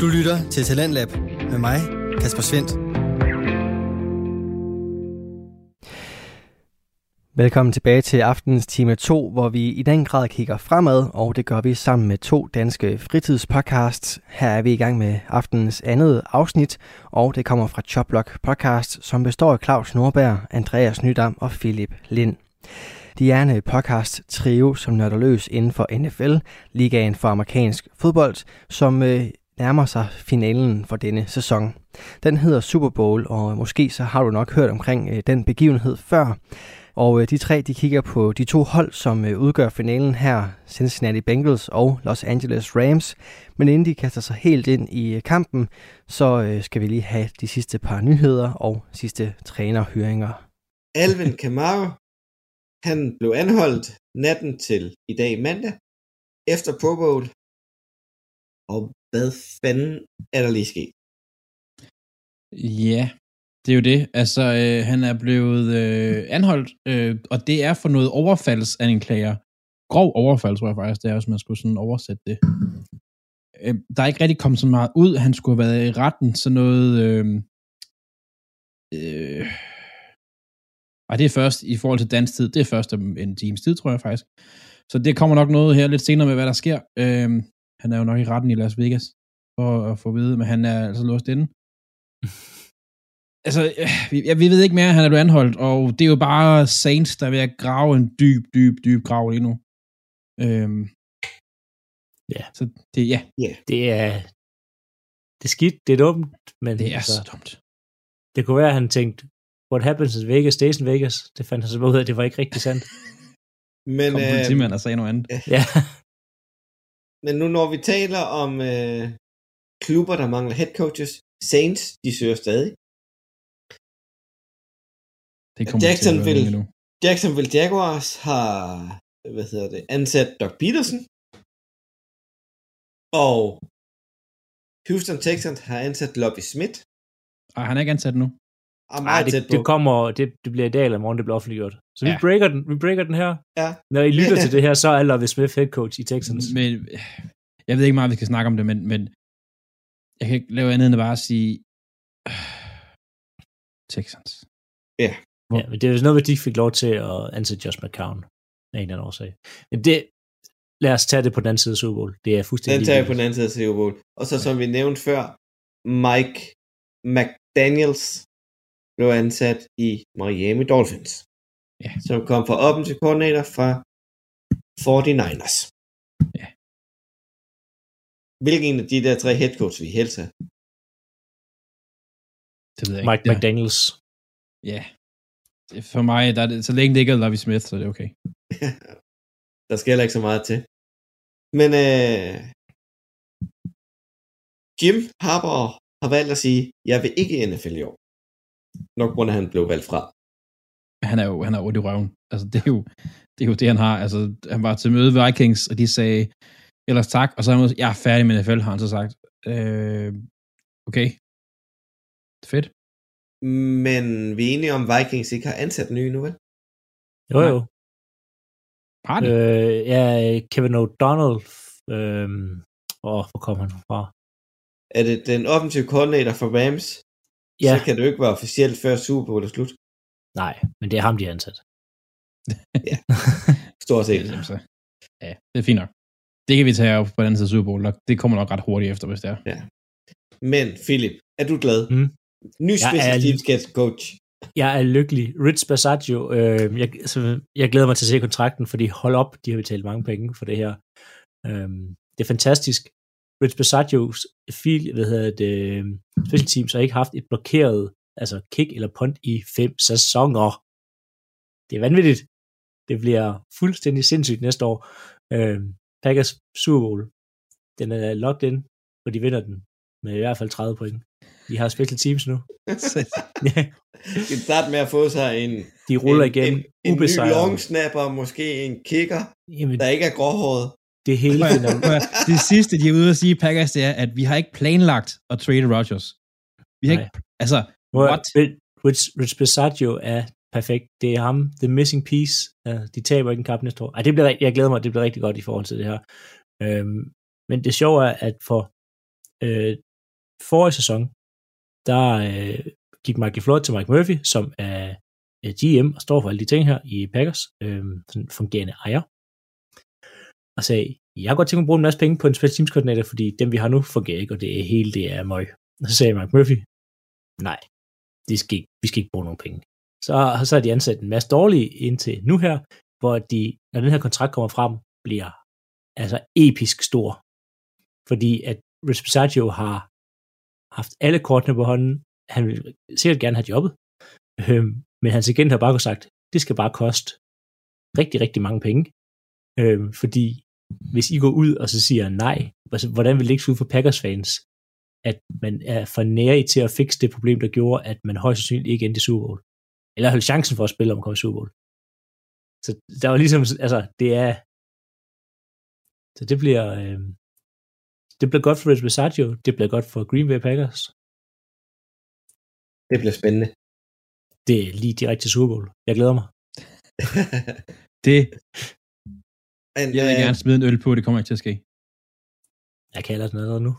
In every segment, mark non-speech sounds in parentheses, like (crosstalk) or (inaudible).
Du lytter til Talentlab med mig, Kasper Svendt. Velkommen tilbage til aftenens time 2, hvor vi i den grad kigger fremad, og det gør vi sammen med to danske fritidspodcasts. Her er vi i gang med aftenens andet afsnit, og det kommer fra Choplock Podcast, som består af Claus Norberg, Andreas Nydam og Philip Lind. De er en podcast trio, som nørder løs inden for NFL, ligaen for amerikansk fodbold, som øh, nærmer sig finalen for denne sæson. Den hedder Super Bowl, og måske så har du nok hørt omkring øh, den begivenhed før. Og øh, de tre de kigger på de to hold, som øh, udgør finalen her, Cincinnati Bengals og Los Angeles Rams. Men inden de kaster sig helt ind i kampen, så skal vi lige have de sidste par nyheder og sidste trænerhøringer. Alvin Kamara, han blev anholdt natten til i dag mandag, efter Pro Bowl. Og hvad fanden er der lige sket? Ja, det er jo det. Altså, øh, han er blevet øh, anholdt, øh, og det er for noget overfaldsanklager. Grov overfald, tror jeg faktisk, det er, hvis man skulle sådan oversætte det. Øh, der er ikke rigtig kommet så meget ud. Han skulle have været i retten, så noget... Øh, øh, og det er først, i forhold til dansk tid, det er først om en times tid, tror jeg faktisk. Så det kommer nok noget her lidt senere med, hvad der sker. Øh, han er jo nok i retten i Las Vegas, for at få at vide, men han er altså låst inde. (laughs) altså, jeg, vi ved ikke mere, han er blevet anholdt, og det er jo bare Saints, der er ved at grave en dyb, dyb, dyb grav lige nu. Øhm, ja. Så det, ja. Yeah. Det er, det er skidt, det er dumt, men det er altså, så dumt. Det kunne være, at han tænkte, what happens in Vegas stays in Vegas. Det fandt han så ud af, at det var ikke rigtig sandt. (laughs) Men, Kom politimand og sagde noget andet. Ja. (laughs) Men nu når vi taler om øh, klubber, der mangler head coaches, Saints, de søger stadig. Det kommer Jacksonville, til at nu. Jacksonville Jaguars har hvad hedder det, ansat Doc Peterson. Og Houston Texans har ansat Lobby Smith. Ej, han er ikke ansat nu. Og Nej, det, det, kommer, det, det bliver i dag eller morgen, det bliver offentliggjort. Så ja. vi, breaker den, vi breaker den her. Ja. Når I lytter (laughs) til det her, så er Lobby Smith head coach i Texans. Men jeg ved ikke meget, vi skal snakke om det, men, men jeg kan ikke lave andet end at bare sige Texans. Ja. Ja, men det er jo noget, at de fik lov til at ansætte Josh McCown af en eller anden årsag. Men det, lad os tage det på den anden side af Super Bowl. Det er fuldstændig Den tager vi på den anden side af Super Bowl. Og så som vi nævnte før, Mike McDaniels blev ansat i Miami Dolphins. Ja. Som kom fra offensive coordinator fra 49ers. Ja. Hvilken af de der tre head coach vi helst have? Det ved jeg ikke. Mike. McDaniels. Ja. For mig, der er det, så længe det ikke er Lovie Smith, så er det okay. (laughs) der skal heller ikke så meget til. Men øh, Jim Harbour har valgt at sige, jeg vil ikke i NFL i år. Nok grund af, at han blev valgt fra. Han er jo han er ondt i røven. Altså, det er jo det, er jo det han har. Altså, han var til møde ved Vikings, og de sagde, ellers tak, og så er han, jeg er færdig med NFL, har han så sagt. Øh, okay. Fedt. Men vi er enige om, at Vikings ikke har ansat nye nu, vel? Jo, jo. Har de? Øh, ja, Kevin O'Donnell. Øh, åh, hvor kom han fra? Er det den offensive koordinator for Rams? Ja. Så kan det jo ikke være officielt før Super Bowl er slut. Nej, men det er ham, de har ansat. (laughs) ja, stort set. Så- Ja, det er fint nok. Det kan vi tage op på den anden side af Super Bowl. Det kommer nok ret hurtigt efter, hvis det er. Ja. Men Philip, er du glad? Mm. Ny special teams coach. Jeg er lykkelig. Rich Basaggio, øh, jeg, altså, jeg glæder mig til at se kontrakten, fordi hold op, de har betalt mange penge for det her. Øh, det er fantastisk. Rich Basagios fil, hvad hedder det, special teams har ikke haft et blokeret, altså kick eller punt i fem sæsoner. Det er vanvittigt. Det bliver fuldstændig sindssygt næste år. Øh, Packers Super Bowl, den er locked in, og de vinder den med i hvert fald 30 point. De har special teams nu. ja. (laughs) Vi kan starte med at få sig en, De ruller en, igen, en, en ny ubesejret. long snapper, måske en kicker, Jamen, der ikke er gråhåret. Det hele Det sidste, de er ude at sige, Packers, det er, at vi har ikke planlagt at trade Rodgers. Vi har Nej. ikke, altså, Hvor what? Rich, Rich Bisaccio er perfekt. Det er ham, the missing piece. Uh, de taber ikke en kamp næste år. Ej, det bliver, jeg glæder mig, det bliver rigtig godt i forhold til det her. Øhm, men det sjove er, at for øh, forrige sæson, der øh, gik Michael Floyd til Mike Murphy, som er GM og står for alle de ting her i Packers, øh, sådan fungerende ejer, og sagde, jeg har godt tænkt mig at bruge en masse penge på en special teams koordinator, fordi dem vi har nu fungerer ikke, og det er hele det er møg. Og så sagde Mark Murphy, nej, det skal ikke, vi skal ikke bruge nogen penge. Så, så har de ansat en masse dårlige indtil nu her, hvor de, når den her kontrakt kommer frem, bliver altså episk stor. Fordi at Rich har haft alle kortene på hånden. Han vil sikkert gerne have jobbet. Øhm, men hans agent har bare sagt, det skal bare koste rigtig, rigtig mange penge. Øhm, fordi hvis I går ud og så siger nej, altså, hvordan vil det ikke se ud for Packers fans, at man er for nære til at fikse det problem, der gjorde, at man højst sandsynligt ikke endte i Super Bowl. Eller havde chancen for at spille om at komme i Super Bowl. Så der var ligesom, altså, det er, så det bliver, øh, det bliver godt for Rich Bisaccio, det bliver godt for Green Bay Packers. Det bliver spændende. Det er lige direkte til Super Bowl. Jeg glæder mig. (laughs) Det, Men, jeg vil øh, gerne smide en øl på, det kommer ikke til at ske. Jeg kalder den allerede nu.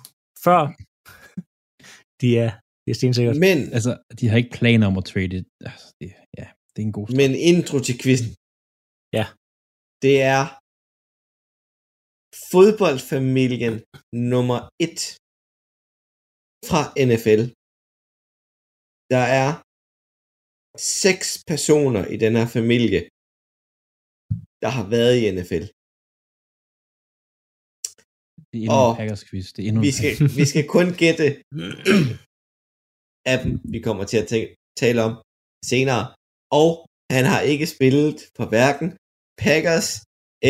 Før. (laughs) De er, det er stensikkert. Men, Altså, de har ikke planer om at trade det. Altså, det ja, det er en god start. men intro til quizzen. Ja. Det er fodboldfamilien nummer et fra NFL. Der er seks personer i den her familie, der har været i NFL. Det er endnu og en Packers quiz. Det er endnu Vi skal, vi skal kun gætte (clears throat) af dem, vi kommer til at tale om senere. Og han har ikke spillet for hverken Packers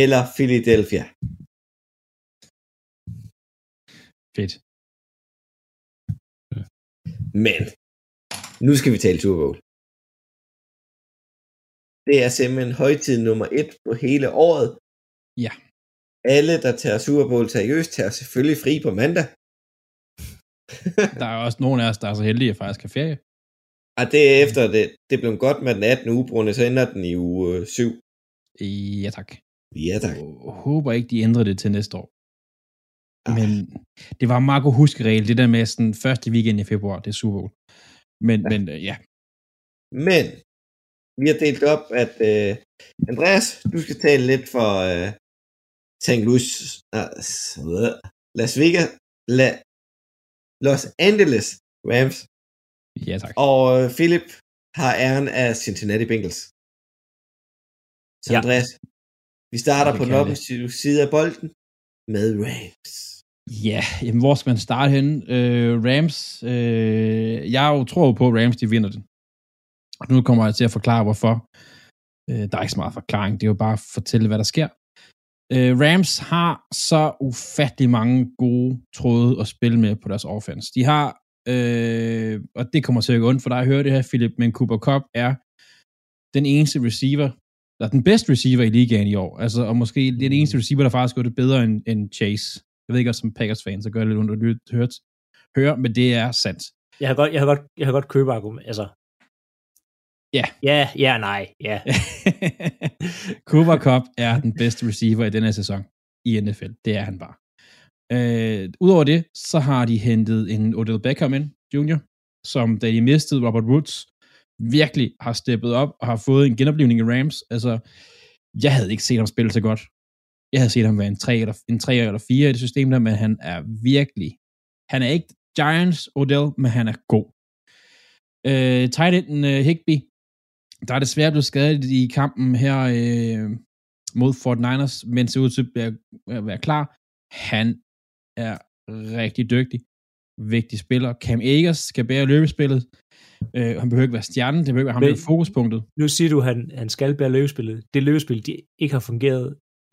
eller Philadelphia. Fedt. Men nu skal vi tale Super Bowl. Det er simpelthen højtid nummer et på hele året. Ja. Alle, der tager Super Bowl seriøst, tager selvfølgelig fri på mandag. Der er også nogle af os, der er så heldige at faktisk have ferie. Og det er efter det, det blev godt med den 18. uge, Brune, så ender den i uge 7. Ja, tak. Ja, tak. Jeg håber ikke, de ændrer det til næste år. Ah. Men det var en meget god huskeregel, det der med sådan første weekend i februar, det er Super Bowl. Men, Ja. men øh, ja, Men vi har delt op, at uh, Andreas, du skal tale lidt for uh, St. Louis, uh, Las Vegas, La, Los Angeles Rams, ja tak. og uh, Philip har æren af Cincinnati Bengals. Så Ja. Andreas, vi starter Det på den offensive side af bolden med Rams. Ja, jamen, hvor skal man starte henne? Øh, Rams, øh, jeg jo tror på, at Rams de vinder den. Nu kommer jeg til at forklare, hvorfor. Øh, der er ikke så meget forklaring, det er jo bare at fortælle, hvad der sker. Øh, Rams har så ufattelig mange gode tråde at spille med på deres offense. De har, øh, og det kommer til at gå ondt for dig at høre det her, Philip, men Cooper Cup er den eneste receiver, eller den bedste receiver i ligaen i år. Altså, og måske det er den eneste receiver, der faktisk gør det bedre end, end Chase. Jeg ved ikke, også som Packers fan, så gør det lidt ondt at hørt, høre, men det er sandt. Jeg har godt, jeg har godt, jeg har godt købe argument. Altså, Ja. Ja, ja, nej, ja. (laughs) Cooper Cup er den bedste receiver i denne sæson i NFL. Det er han bare. Øh, Udover det, så har de hentet en Odell Beckham ind, junior, som da de mistede Robert Woods, virkelig har steppet op og har fået en genoplevning i Rams. Altså, jeg havde ikke set ham spille så godt. Jeg havde set ham være en 3 eller, en 3 eller 4 i det system der, men han er virkelig, han er ikke Giants Odell, men han er god. Øh, tight enden uh, Higby, der er desværre blevet skadet i kampen her øh, mod Fort Niners, men ser ud til at være, klar. Han er rigtig dygtig. Vigtig spiller. Cam Akers skal bære løbespillet. Øh, han behøver ikke være stjernen, det behøver ikke være ham, der er fokuspunktet. Nu siger du, at han, han skal bære løbespillet. Det løbespil, de ikke har fungeret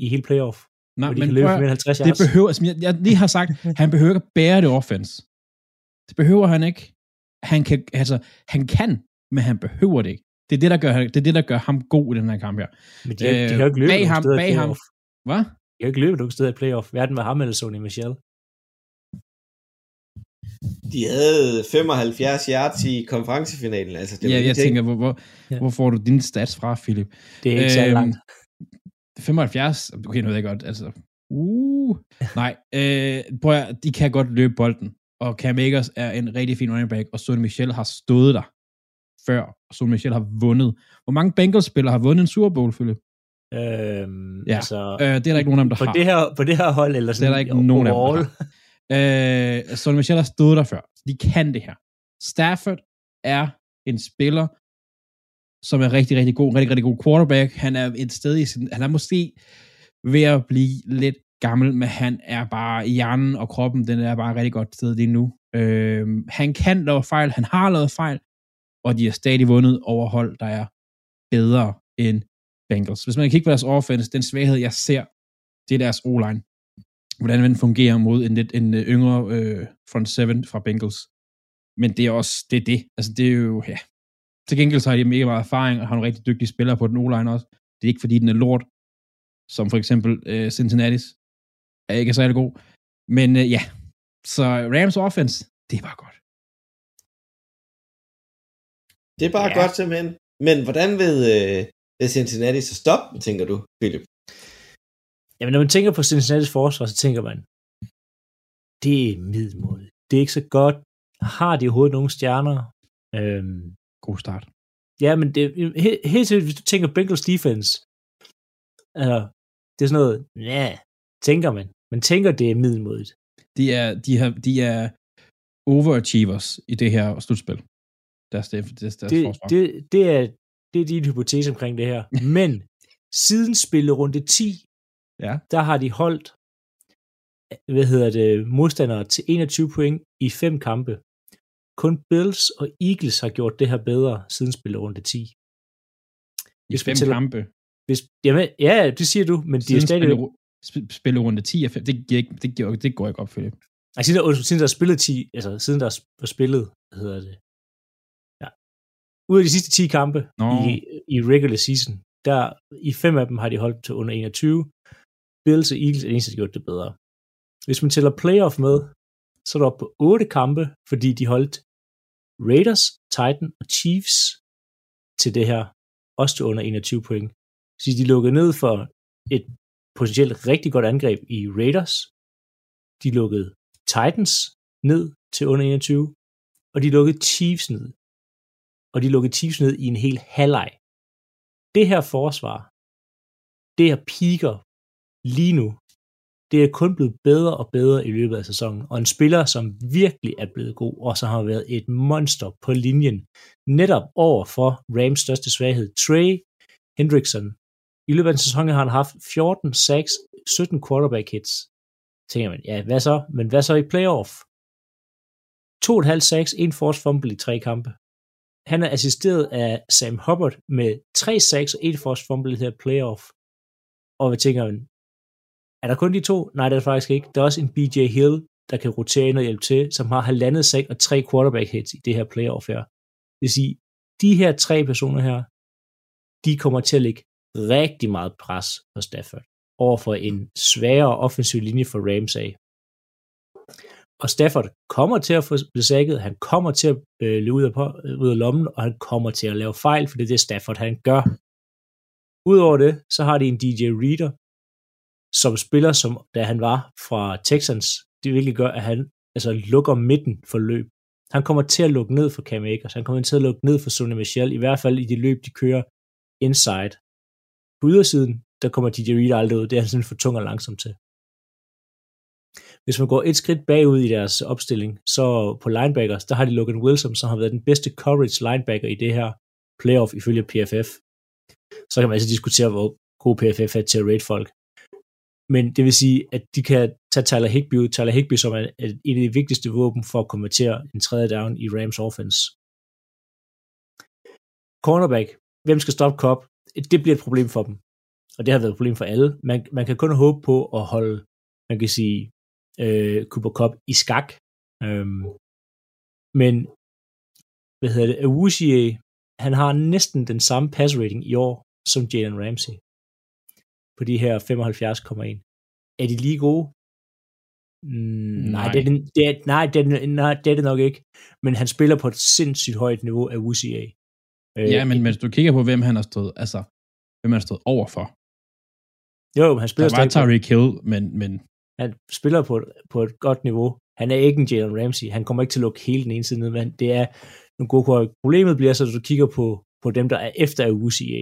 i hele playoff. Nej, de men kan løbe prøv, for mere at- end 50 det yards. behøver, som jeg, jeg lige har sagt, (laughs) han behøver ikke at bære det offense. Det behøver han ikke. Han kan, altså, han kan, men han behøver det ikke. Det er det, der gør, det er det, der gør ham god i den her kamp her. Men de, har, de kan jo ikke løbe bag nogen ham, bag ham. playoff. Hvad? De jo ikke løbe nogen steder i playoff. Hverken med ham eller Sony Michel. De havde 75 yards i konferencefinalen. Altså, det Ja, jeg tænker, hvor, hvor, Ja. hvor får du dine stats fra, Philip? Det er ikke øhm, særlig langt. 75, okay, nu ved jeg godt, altså, uh, nej, øh, prøv at, de kan godt løbe bolden, og Cam Akers er en rigtig fin running back, og Sonny Michel har stået der før, og Sonny Michel har vundet. Hvor mange Bengals-spillere har vundet en Super Bowl, Philip? Øhm, Ja, altså, øh, det er der ikke nogen af dem, der på har. Det her, på det her hold, eller det sådan er der ikke nogen af dem, overall. der har. Øh, Sonny Michel har stået der før. De kan det her. Stafford er en spiller, som er rigtig, rigtig god, rigtig, rigtig god quarterback. Han er et sted i sin, han er måske ved at blive lidt gammel, men han er bare, hjernen og kroppen, den er bare et rigtig godt sted lige nu. Øh, han kan lave fejl, han har lavet fejl, og de har stadig vundet over hold, der er bedre end Bengals. Hvis man kigger på deres offense, den svaghed, jeg ser, det er deres O-line. Hvordan den fungerer mod en lidt en øh, yngre øh, front seven fra Bengals. Men det er også, det er det. Altså det er jo, ja. Til gengæld så har de mega meget erfaring, og har nogle rigtig dygtige spillere på den O-line også. Det er ikke fordi, den er lort, som for eksempel øh, Cincinnati's er ikke særlig god. Men øh, ja, så Rams offense, det er bare godt. Det er bare Ja. godt simpelthen. Men hvordan vil, øh, vil Cincinnati så stoppe, tænker du, Philip? Jamen, når man tænker på Cincinnati's forsvar, så tænker man, det er middelmåde. Det er ikke så godt. Har de overhovedet nogle stjerner? Øhm, God start. ja, men det, he- helt sikkert, hvis du tænker Bengals defense, altså, det er sådan noget, ja, tænker man. Man tænker, det er middelmådigt. De er, de har, de er overachievers i det her slutspil. Deres, deres, deres, Det, forsvar. det, det, er, det er din hypotese omkring det her. (laughs) Men siden spillerunde 10, Ja. der har de holdt hvad hedder det, modstandere til 21 point i fem kampe. Kun Bills og Eagles har gjort det her bedre siden spillerunde 10. I hvis vi fem tæller- kampe. Hvis, jamen, ja, det siger du, men de er stadig... spille, sp- spille runde 10 af 5. Det, giver ikke, det, giver, det går ikke op, Philip. Altså, siden, der, siden der er spillet 10, altså siden der er spillet, hvad hedder det. Ud af de sidste 10 kampe Nå. i, i regular season, der i fem af dem har de holdt til under 21. Bills og Eagles er det eneste, der gjort det bedre. Hvis man tæller playoff med, så er der oppe på 8 kampe, fordi de holdt Raiders, Titan og Chiefs til det her, også til under 21 point. Så de lukkede ned for et potentielt rigtig godt angreb i Raiders. De lukkede Titans ned til under 21, og de lukkede Chiefs ned. Og de lukkede Chiefs ned i en hel halvleg. Det her forsvar, det her piker lige nu, det er kun blevet bedre og bedre i løbet af sæsonen, og en spiller, som virkelig er blevet god, og som har været et monster på linjen, netop over for Rams største svaghed, Trey Hendrickson. I løbet af en sæson har han haft 14 6, 17 quarterback hits. Tænker man, ja, hvad så? Men hvad så i playoff? 2,5 sacks, en force fumble i tre kampe. Han er assisteret af Sam Hubbard med 3 sacks og 1 force fumble i det her playoff. Og hvad tænker man? Er der kun de to? Nej, det er der faktisk ikke. Der er også en BJ Hill, der kan rotere ind og hjælpe til, som har halvandet sack og tre quarterback hits i det her playoff her. Det vil sige, de her tre personer her, de kommer til at lægge rigtig meget pres på Stafford over for en sværere offensiv linje for Rams af. Og Stafford kommer til at få besækket, han kommer til at øh, løbe ud af, på, øh, ud af lommen, og han kommer til at lave fejl, for det er det Stafford han gør. Udover det, så har de en DJ Reader, som spiller, som da han var fra Texans, det virkelig gør, at han altså, lukker midten for løb. Han kommer til at lukke ned for Cam Akers, han kommer til at lukke ned for Sonny Michel, i hvert fald i de løb, de kører inside. På ydersiden, der kommer DJ Reader aldrig ud, det er han simpelthen for tung og langsom til. Hvis man går et skridt bagud i deres opstilling, så på linebackers, der har de Logan Wilson, som har været den bedste coverage linebacker i det her playoff ifølge PFF. Så kan man altså diskutere, hvor god PFF er til at rate folk. Men det vil sige, at de kan tage Tyler Higby ud. Tyler Higby, som er et af de vigtigste våben for at konvertere en tredje down i Rams offense. Cornerback. Hvem skal stoppe Cobb? Det bliver et problem for dem. Og det har været et problem for alle. Man, man kan kun håbe på at holde, man kan sige, øh, Cooper Cup i skak. Øhm, men, hvad hedder det, Awuzie, han har næsten den samme pass rating i år som Jalen Ramsey. På de her 75,1. Er de lige gode? Mm, nej, Nej. det er, det er, nej, det er, nej, det er det nok ikke. Men han spiller på et sindssygt højt niveau af Awuzie. Øh, Ja, men hvis du kigger på, hvem han har stået, altså, hvem han har stået overfor. Jo, han spiller Der var Tyreek Hill, men, men han spiller på et, på et godt niveau. Han er ikke en Jalen Ramsey. Han kommer ikke til at lukke hele den ene side ned, men det er nogle gode kort. Problemet bliver så, at du kigger på, på dem, der er efter UCA.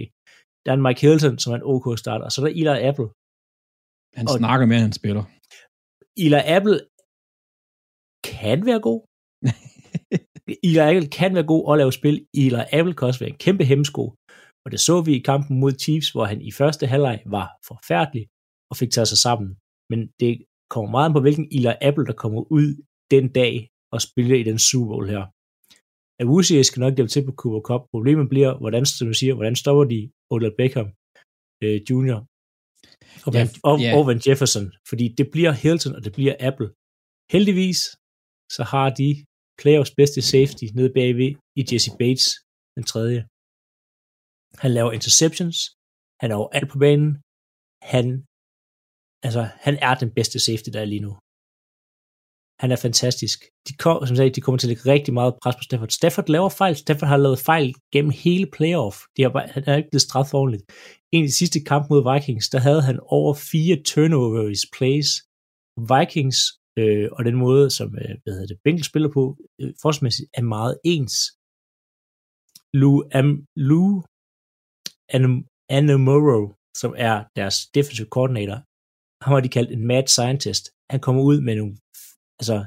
Der er en Mike Hilton, som er en OK starter, og så er der Eli Apple. Han Og- snakker mere, end han spiller. Eli Apple kan være god. (laughs) Eli Apple kan være god og lave spil. Eli Apple kan også være en kæmpe hemmesko. Og det så vi i kampen mod Chiefs, hvor han i første halvleg var forfærdelig og fik taget sig sammen. Men det kommer meget an på, hvilken Eli Apple, der kommer ud den dag og spiller i den Super Bowl her. Awuzie skal nok hjælpe til på Cooper Cup. Problemet bliver, hvordan, som du siger, hvordan stopper de Odell Beckham øh, Jr. og, Ja, Van, og, ja. og Van Jefferson, fordi det bliver Hilton, og det bliver Apple. Heldigvis, så har de playoffs bedste safety nede bagved i Jesse Bates, den tredje. Han laver interceptions, han er alt på banen, han, altså, han er den bedste safety, der er lige nu. Han er fantastisk. De, kom, som sagt, de kommer til at lægge rigtig meget pres på Stafford. Stafford laver fejl. Stafford har lavet fejl gennem hele playoff. De har bare, han er ikke blevet straffet ordentligt. En af de sidste kamp mod Vikings, der havde han over fire turnovers plays. Vikings øh, og den måde, som øh, hvad hedder det, Bengals spiller på, øh, forsvarsmæssigt er meget ens. Lou, Am, Lou Anamoro, som er deres defensive coordinator, ham har de kaldt en mad scientist. Han kommer ud med nogle altså,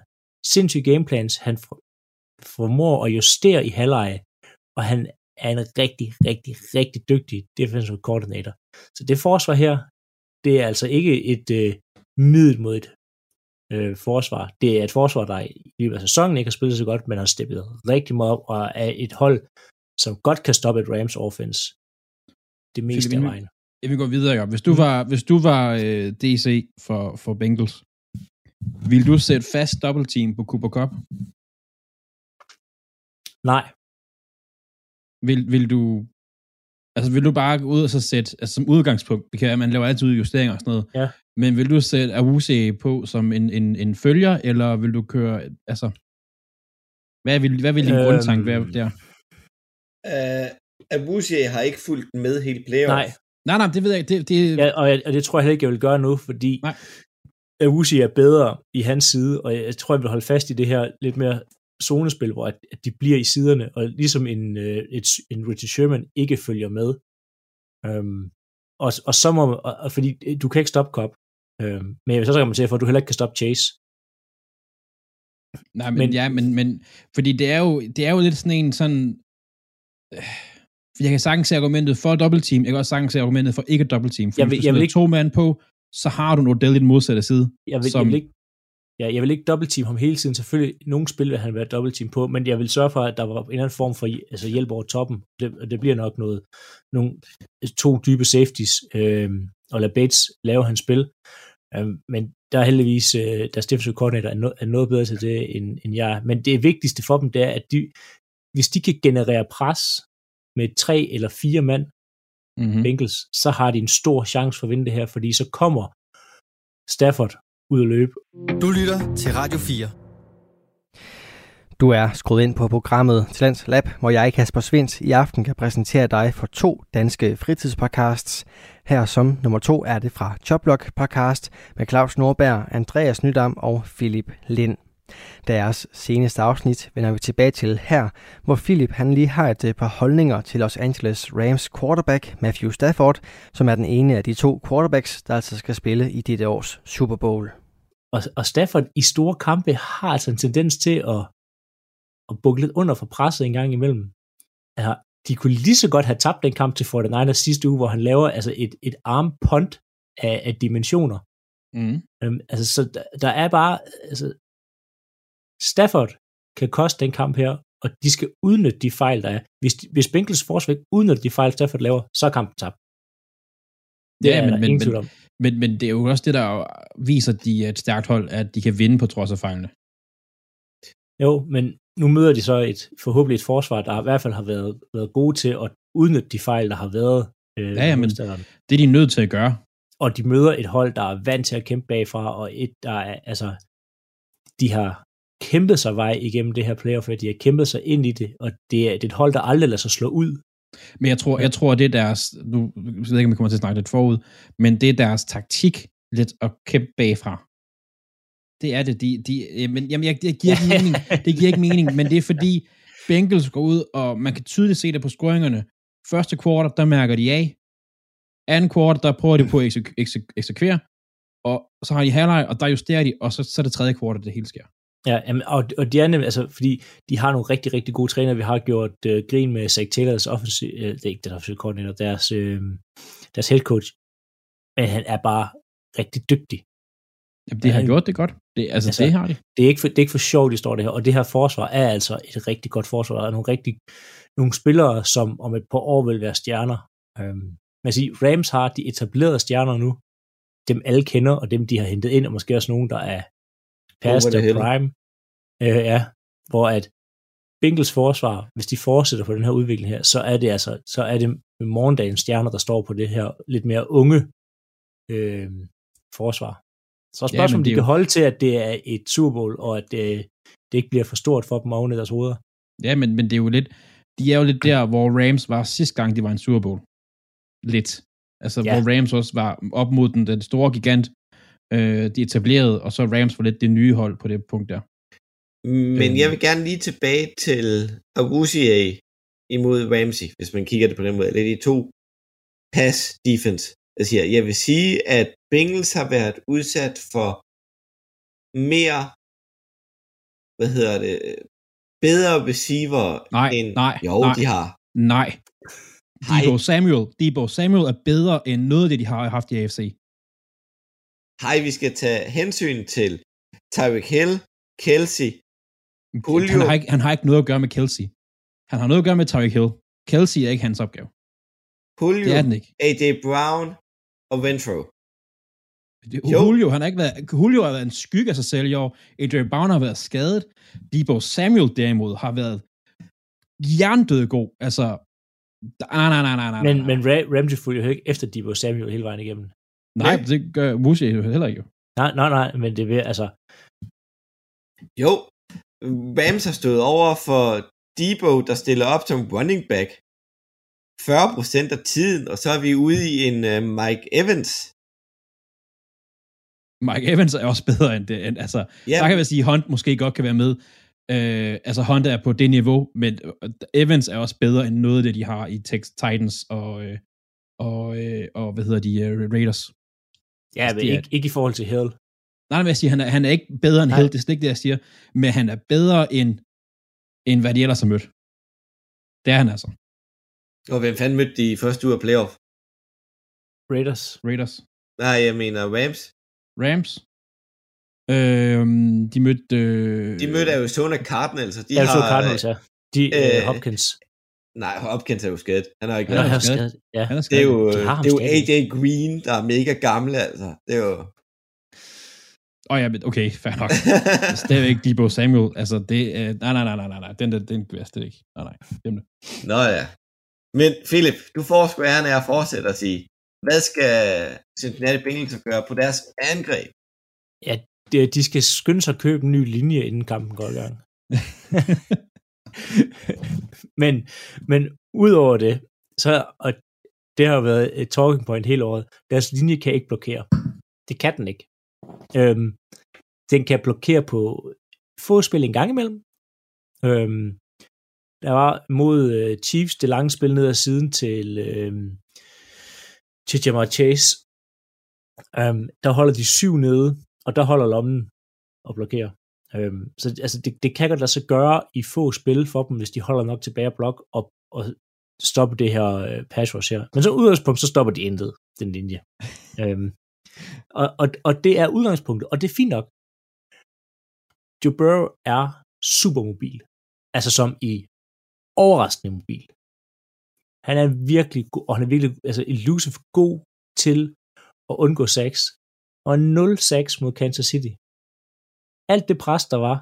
sindssyge gameplans. Han for, formår at justere i halvleje, og han er en rigtig, rigtig, rigtig dygtig defensive coordinator. Så det forsvar her, det er altså ikke et øh, middelmodigt øh, forsvar. Det er et forsvar, der i løbet af sæsonen ikke har spillet så godt, men har steppet rigtig meget op og er et hold, som godt kan stoppe et Rams offense. Det meste af vejen. Jeg vil gå videre, Jacob. Hvis du var, hvis du var øh, DC for, for Bengals, vil du sætte fast double team på Cooper Cup? Nej, Vil, vil du altså vil du bare gå ud og så sætte, altså som udgangspunkt, det kan man laver altid justeringer og sådan noget, Ja. men vil du sætte Awuse på som en, en, en følger, eller vil du køre, altså, hvad vil, hvad vil din Øhm, øhm, grundtank være der? Uh, Abusie har ikke fulgt med hele playoff. nej. Nej, nej, det ved jeg ikke. Det, det, Ja, og, jeg, og det tror jeg heller ikke, jeg vil gøre nu, fordi Nej. Awuzie er bedre i hans side, og jeg, tror, jeg vil holde fast i det her lidt mere zonespil, hvor at, at de bliver i siderne, og ligesom en, øh, et, en Richard Sherman ikke følger med. Øhm, og, og så må og, og, fordi øh, du kan ikke stoppe Cobb, øhm, men jeg vil så argumentere for, at du heller ikke kan stoppe Chase. nej, men, men- men, ja, men, men, fordi det er jo, det er jo lidt sådan en sådan, øh, jeg kan sagtens se argumentet for double team, jeg kan også sagtens se argumentet for ikke double team, for Jeg hvis vil- du jeg vil ikke- to mand på, så har du en Odell i den modsatte side. Jeg vil, Som- jeg vil ikke Ja, jeg vil ikke dobbeltteam ham hele tiden. Selvfølgelig, nogle spil vil han være dobbeltteam på, men jeg vil sørge for, at der var en eller anden form for altså hjælp over toppen. Det, det bliver nok noget, nogle, to dybe safeties, øh, og lade Bates lave hans spil. Øh, men der er heldigvis, øh, deres defensive coordinator er, no, er noget bedre til det, end, end jeg er. Men det vigtigste for dem, det er, at de, hvis de kan generere pres med tre eller fire mand, Mm-hmm. Bengals, så har de en stor chance for at vinde det her, fordi så kommer Stafford ud at løbe, Du lytter til Radio 4. Du er skruet ind på programmet Talents Lab, hvor jeg, Kasper Svindt, i aften kan præsentere dig for to danske fritidspodcasts. Her som nummer to er det fra Choplock podcast med Claus Nordberg, Andreas Nydam og Philip Lind. Deres seneste afsnit vender vi tilbage til her, hvor Philip han lige har et øh, par holdninger til Los Angeles Rams quarterback Matthew Stafford, som er den ene af de to quarterbacks, der altså skal spille i dette års Super Bowl. og, og Stafford i store kampe har altså en tendens til at, at bukke lidt under for presset en gang imellem. Altså, de kunne lige så godt have tabt den kamp til 49ers sidste uge, hvor han laver altså et, et arm punt af, af dimensioner. Mm. Øhm, altså, så der, der er bare, altså, Stafford kan koste den kamp her, og de skal udnytte de fejl, der er. Hvis, de, hvis Bengals forsvar ikke udnytter de fejl, Stafford laver, så er kampen tabt. Det Ja, er men, men, men. Men, men det er jo også det, der viser, at de er et stærkt hold, at de kan vinde på trods af fejlene. Jo, men nu møder de så et forhåbentlig et forsvar, der i hvert fald har været, været gode til at udnytte de fejl, der har været. Øh, Ja, ja, men-. Det er de nødt til at gøre. Og de møder et hold, der er vant til at kæmpe bagfra, og et, der er, altså, de har kæmpet sig vej igennem det her playoff, de har kæmpet sig ind i det, og det er, det er et hold, der aldrig lader sig slå ud. Men jeg tror, jeg tror, det er deres, nu jeg ved ikke, om vi kommer til at snakke lidt forud, men det er deres taktik lidt at kæmpe bagfra. Det er det. De, de, men jamen, jeg, jeg giver ikke mening. Det giver ikke mening, men det er fordi Bengals går ud, og man kan tydeligt se det på scoringerne. Første kvartal, der mærker de af. Anden kvartal, der prøver de på at ekse- eksekvere. Og så har de halvleg, og der justerer de, og så, så er det tredje kvartal, det hele sker. Ja, jamen, og, og de er nemlig, altså, fordi de har nogle rigtig, rigtig gode trænere. Vi har gjort øh, grin med Zach Taylors offensiv, øh, det er ikke den offensive koordinator, deres, øh, deres head coach. Men han er bare rigtig dygtig. Jamen, de har han- gjort det godt. Det, Altså, altså, det har de. Det er, ikke for, det er ikke for sjovt, de står det her. Og det her forsvar er altså et rigtig godt forsvar. Der er nogle, rigtig, nogle spillere, som om et par år vil være stjerner. Øhm, man siger, Rams har de etablerede stjerner nu. Dem alle kender, og dem de har hentet ind, og måske også nogen, der er past hill. prime. Øh, ja, hvor at Bengals forsvar, hvis de fortsætter på den her udvikling her, så er det altså, så er det morgendagens stjerner, der står på det her lidt mere unge øh, forsvar. Så er Ja, spørgsmålet, men om de er kan jo- holde til, at det er et Super Bowl, og at det, det ikke bliver for stort for dem oven i deres hoveder. Ja, men, men det er jo lidt, de er jo lidt der, hvor Rams var sidste gang, de var en Super Bowl. Lidt. Altså, Ja. ja. hvor Rams også var op mod den, den store gigant, øh, de etablerede, og så Rams var lidt det nye hold på det punkt der. Men Øhm. jeg vil gerne lige tilbage til Agusie imod Ramsey, hvis man kigger det på den måde. Eller de to pass defense. Jeg siger, jeg vil sige, at Bengals har været udsat for mere, hvad hedder det, bedre receiver Nej, end... nej, jo, nej. de har. Nej. Debo Samuel, Debo Samuel er bedre end noget af det, de har haft i AFC. Hej, vi skal tage hensyn til Tyreek Hill, Kelsey, Julio. Han har, ikke, han har ikke noget at gøre med Kelsey. Han har noget at gøre med Tyreek Hill. Kelsey er ikke hans opgave. Julio, Det er den ikke. AJ Brown og Renfro. Det- Jo. Julio, han har ikke været, Julio har været en skygge af sig selv i år. Adrian Brown har været skadet. Debo Samuel derimod har været jerndød god. Altså, nej, nej, nej, nej, nej. Men, nej. men Ra- Ramsey fulgte jo ikke efter Debo Samuel hele vejen igennem. Nej, det gør Musi jo heller ikke. jo. Nej, nej, nej, men det vil, altså, Jo, Rams har stået over for Debo, der stiller op som running back 40% af tiden, og så er vi ude i en uh, Mike Evans. Mike Evans er også bedre end det. End, altså, Ja, der kan man sige, at Hunt måske godt kan være med. Øh, altså, Hunt er på det niveau, men øh, Evans er også bedre end noget af det, de har i Tex Titans og, øh, og, øh, og hvad hedder de, øh, Raiders. Ja, Altså, men det er- ikke, ikke i forhold til Hill. Nej, men jeg siger, han er, han er ikke bedre end Nej. Hill, det er slet ikke det, jeg siger, men han er bedre end, end hvad de ellers har mødt. Det er han altså. og hvem fanden mødte de i første uge af playoff? Raiders. Raiders. Nej, jeg mener Rams. Rams. Øhm, de mødte... Øh, De mødte Arizona Cardinals, de Ja, har... så Cardinals, ja. De, øh, øh, Hopkins. Nej, Hopkins er jo skadet. Han har ikke Han er skadet. Ja. Han er Det er jo, skadet. De det er jo. AJ Green, der er mega gammel, altså. Det er jo... Åh oh, ja, men okay, fair nok. Stadigvæk Debo Samuel. Altså, det er... Nej, nej, nej, nej, nej, nej. Den der, den jeg slet ikke. Nej, nej. Glem det. Nå ja. Men Philip, du får sgu æren af at fortsætte at sige, hvad skal Cincinnati Bengals gøre på deres angreb? De, de skal skynde sig at købe en ny linje, inden kampen går i gang. (laughs) (laughs) men, men udover det, så, og det har været et talking point hele året, deres linje kan ikke blokere. Det kan den ikke. Øhm, den kan blokere på få spil en gang imellem. Øhm, der var mod øh, Chiefs det lange spil ned ad siden til, øh, til Jamar Chase. Øhm, der holder de syv nede, og der holder lommen og blokerer. Øhm, så altså, det, det kan godt lade sig gøre i få spil for dem, hvis de holder nok tilbage blok og, og stoppe det her øh, pass rush her. Men så udgangspunkt, så stopper de intet, den linje. (laughs) øhm, og, og, og det er udgangspunktet, og det er fint nok. Joe Burrow er super mobil. Altså som i overraskende mobil. Han er virkelig god, og han er virkelig altså elusive god til at undgå sacks. Og 0 sacks mod Kansas City. Alt det pres, der var,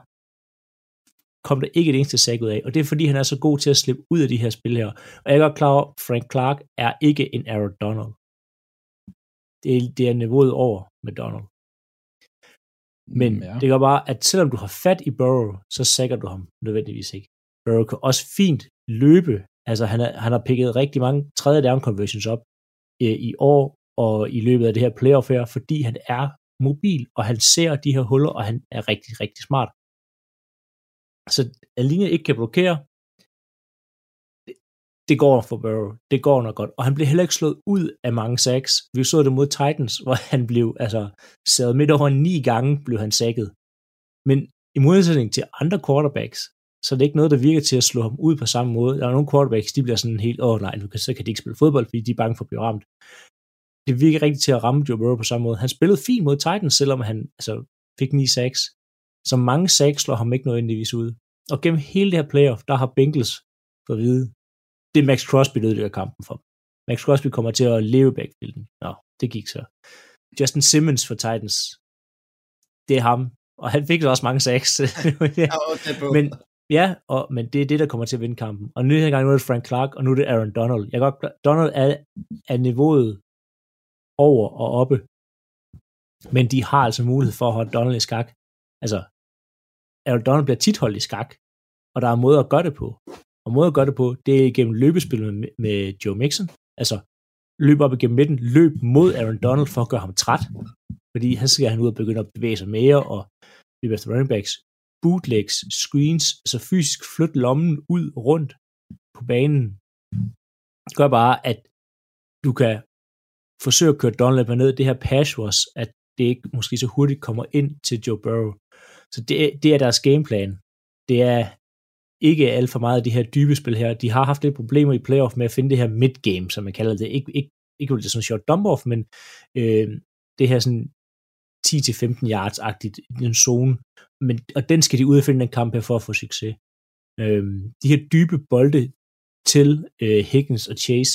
kom der ikke et eneste sack ud af. Og det er fordi, han er så god til at slippe ud af de her spil her. Og jeg er godt klar over, Frank Clark er ikke en Aaron Donald. Det er, det er niveauet over med Donald. Men ja. det gør bare, at selvom du har fat i Burrow, så sækker du ham nødvendigvis ikke. Burrow kan også fint løbe. Altså, han, er, han har picket rigtig mange tredje down conversions op øh, i år og i løbet af det her playoff her, fordi han er mobil, og han ser de her huller, og han er rigtig, rigtig smart. Så at linjen ikke kan blokere, det, det går for Burrow. Det går nok godt. Og han blev heller ikke slået ud af mange sacks. Vi så det mod Titans, hvor han blev, altså, sad midt over ni gange, blev han sækket. Men i modsætning til andre quarterbacks, så det er ikke noget, der virker til at slå ham ud på samme måde. Der er nogle quarterbacks, de bliver sådan helt, åh oh, nej, nu kan, så kan de ikke spille fodbold, fordi de er bange for at blive ramt. Det virker ikke til at ramme Joe Burrow på samme måde. Han spillede fint mod Titans, selvom han altså, fik 9 sacks. Så mange sacks slår ham ikke nødvendigvis ud. Og gennem hele det her playoff, der har Bengals for at vide, det er Max Crosby, der ødelægger kampen for Max Crosby kommer til at leve backfielden. Nå, det gik så. Justin Simmons for Titans, det er ham. Og han fik også mange sacks. (laughs) men, ja, og, men det er det, der kommer til at vinde kampen. Og nu er det, nu er det Frank Clark, og nu er det Aaron Donald. Jeg godt, Donald er, er niveauet over og oppe. Men de har altså mulighed for at holde Donald i skak. Altså, Aaron Donald bliver tit holdt i skak, og der er måder at gøre det på. Og måder at gøre det på, det er gennem løbespil med, med Joe Mixon. Altså, løb op igennem midten, løb mod Aaron Donald for at gøre ham træt. Fordi han skal han ud og begynde at bevæge sig mere, og løbe efter running backs, bootlegs, screens, så fysisk flytte lommen ud rundt på banen. Det gør bare, at du kan forsøge at køre Donald ned det her pass was, at det ikke måske så hurtigt kommer ind til Joe Burrow. Så det, det er deres gameplan. Det er ikke alt for meget af de her dybe spil her. De har haft lidt problemer i playoff med at finde det her midgame, som man kalder det. Ikke, ikke, ikke det sådan short dump off, men øh, det her sådan 10-15 yards-agtigt i en zone. Men, og den skal de ud og finde den kamp her for at få succes. Øh, de her dybe bolde til øh, Higgins og Chase,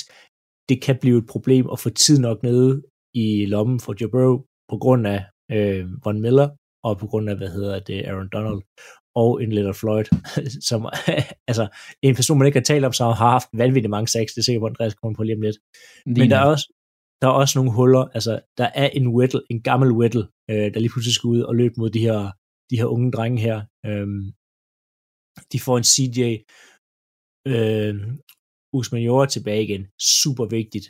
det kan blive et problem at få tid nok nede i lommen for Joe Burrow på grund af øh, Von Miller og på grund af, hvad hedder det, Aaron Donald og en Leonard Floyd, (laughs) som (laughs) altså en person, man ikke har talt om, så har haft vanvittigt mange sex, det er sikkert, Andreas kommer på lige om lidt. Men der er også, der er også nogle huller, altså der er en Whittle, en gammel Whittle, øh, der lige pludselig skal ud og løbe mod de her, de her unge drenge her. Øhm, de får en CJ øh, Usman Jora tilbage igen. Super vigtigt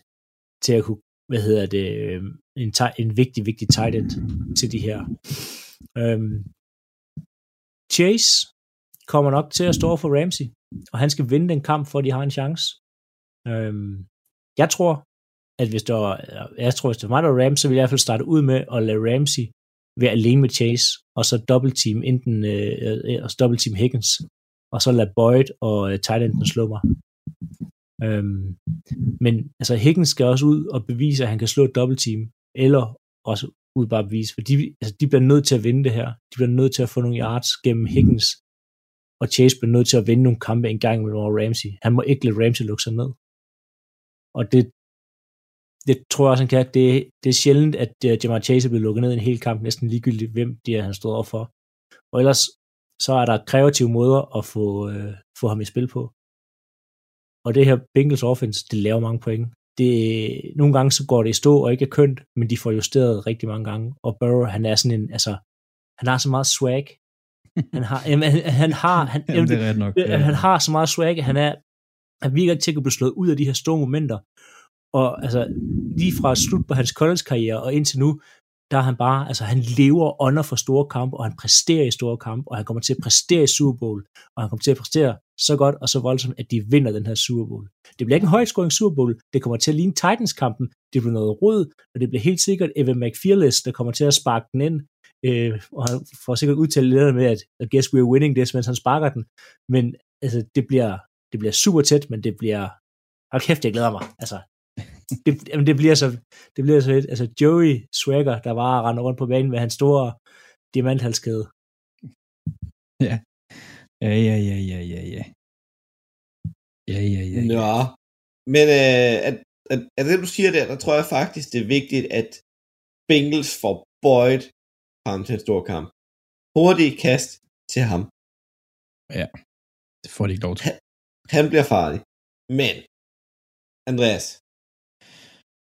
til at kunne, hvad hedder det, øhm, en, en vigtig, vigtig tight end til de her. Øhm, Chase kommer nok til at stå for Ramsey, og han skal vinde den kamp, for at de har en chance. Øhm, jeg tror, at hvis der var, øh, jeg tror, hvis det var mig, der var Ramsey, så ville jeg i hvert fald starte ud med at lade Ramsey være alene med Chase, og så double team enten, øh, øh, øh og så double team Higgins, og så lade Boyd og øh, tight slå mig. Øhm, men altså Higgins skal også ud og bevise, at han kan slå et double team, eller også ud bare bevise, for de, altså, de bliver nødt til at vinde det her. De bliver nødt til at få nogle yards gennem Higgins, og Chase bliver nødt til at vinde nogle kampe en gang med Ramsey. Han må ikke lade Ramsey lukke sig ned. Og det, det tror jeg også, han kan. Det, det er sjældent, at øh, uh, Jamar Chase er blevet lukket ned i en hel kamp, næsten ligegyldigt, hvem det er, han stod over for. Og ellers, så er der kreative måder at få, øh, få ham i spil på. Og det her Bengals offense, det laver mange point det, nogle gange så går det i stå og ikke er kønt, men de får justeret rigtig mange gange. Og Burrow, han er sådan en, altså, han har så meget swag. Han har, jamen, han, har, (laughs) han, jamen, det er nok. Ja. Han har så meget swag, han er, han virker ikke til at blive slået ud af de her store momenter. Og altså, lige fra slut på hans college-karriere og indtil nu, der er han bare, altså han lever under for store kampe, og han præsterer i store kampe, og han kommer til at præstere i Super Bowl, og han kommer til at præstere så godt og så voldsomt, at de vinder den her Super Bowl. Det bliver ikke en højt Super Bowl, det kommer til at ligne Titans-kampen, det bliver noget rød, og det bliver helt sikkert Evan McFearless, der kommer til at sparke den ind, øh, og han får sikkert udtalt lidt med, at I guess we're winning this, mens han sparker den, men altså, det bliver, det bliver super tæt, men det bliver, hold kæft, jeg glæder mig, altså, (laughs) det, jamen, det bliver så, det bliver så et, altså Joey Swagger, der var rende rundt på banen med hans store diamanthalskæde. Ja. Ja, ja, ja, ja, ja, ja. Ja, ja, ja. ja. Nå, men øh, at, at, at det, du siger der, der tror jeg faktisk, det er vigtigt, at Bengals får Boyd frem til en stor kamp. Hurtigt kast til ham. Ja, det får de ikke lov til. Han, han bliver farlig. Men, Andreas.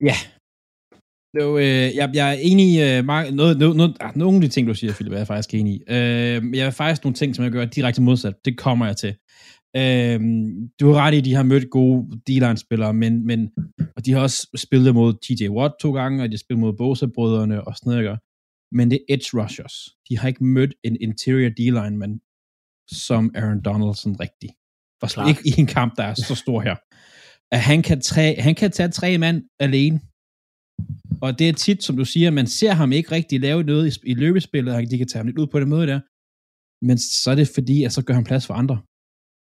Ja. Jo, øh, jeg, jeg er enig i øh, noget, noget, noget, ah, nogle af de ting, du siger, Philip, er jeg faktisk enig i. Øh, jeg er faktisk nogle ting, som jeg gør direkte modsat. Det kommer jeg til. Øhm, du har ret i, at de har mødt gode D-line-spillere, men, men, og de har også spillet mod TJ Watt to gange, og de har spillet mod Bosa-brødrene og sådan noget. men det er edge rushers. De har ikke mødt en interior D-lineman som Aaron Donaldson rigtig. Og Klart. ikke i en kamp, der er så stor her. At han kan, tage, han kan tage tre mand alene. Og det er tit, som du siger, man ser ham ikke rigtig lave noget i, i løbespillet, og de kan tage ham lidt ud på den måde der. Men så er det fordi, at så gør han plads for andre.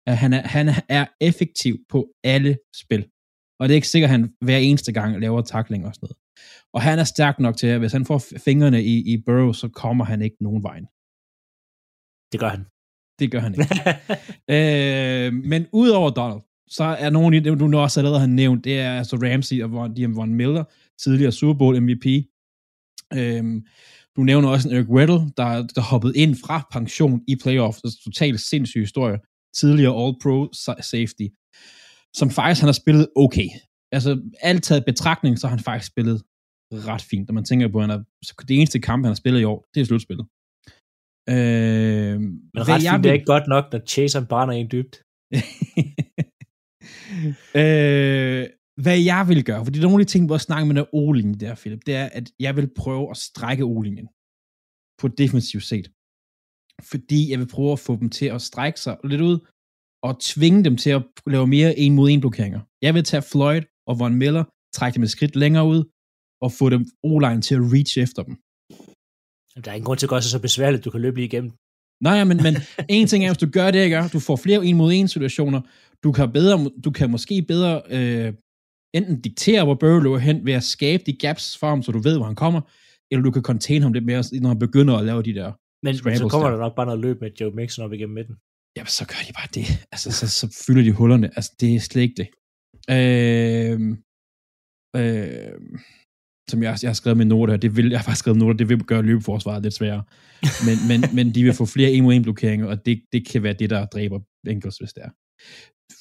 At han, er, han er effektiv på alle spil. Og det er ikke sikkert, at han hver eneste gang laver takling og sådan noget. Og han er stærk nok til, at hvis han får fingrene i, i Burrow, så kommer han ikke nogen vejen. Det gør han. Det gør han ikke. (laughs) øh, men udover Donald, så er dem, du nu også allerede har nævnt, det er altså Ramsey og Von, Von Miller, tidligere Super Bowl MVP. Øh, du nævner også en Eric Weddle, der, der hoppede ind fra pension i playoffs. Det er totalt sindssyg historie. Tidligere All-Pro safety, som faktisk han har spillet okay. Altså alt taget betragtning, så har han faktisk spillet ret fint. Når man tænker på, at han er, det eneste kamp, han har spillet i år, det er slutspillet. Øh, Men ret fint, det er ikke godt nok, når Chase han brænder en dybt. (laughs) øh, hvad jeg vil gøre, fordi der er nogle af de ting, hvor jeg snakker med der O-linje der, Philip, det er, at jeg vil prøve at strække O-linjen på defensivt set. Fordi jeg vil prøve at få dem til at strække sig lidt ud, og tvinge dem til at lave mere en mod en blokeringer. Jeg vil tage Floyd og Von Miller, trække dem et skridt længere ud, og få dem O-line til at reach efter dem. Der er ingen grund til at gøre sig så besværligt, du kan løbe lige igennem. Nej, men, men (laughs) en ting er, hvis du gør det, ikke? du får flere en mod en situationer, du kan, bedre, du kan måske bedre øh, enten diktere, hvor Burrow løber hen, ved at skabe de gaps for ham, så du ved, hvor han kommer, eller du kan contain ham lidt mere, når han begynder at lave de der Men, så kommer der. der nok bare noget løb med Joe Mixon op igennem midten. Jamen, så gør de bare det. Altså, så, så fylder de hullerne. Altså, det er slet ikke det. Øh, øh, som jeg, jeg har skrevet med noter, det vil, jeg har faktisk skrevet noter, det vil gøre løbeforsvaret lidt sværere. Men, men, men de vil få flere en mod en blokeringer, og det, det kan være det, der dræber Bengals, hvis det er.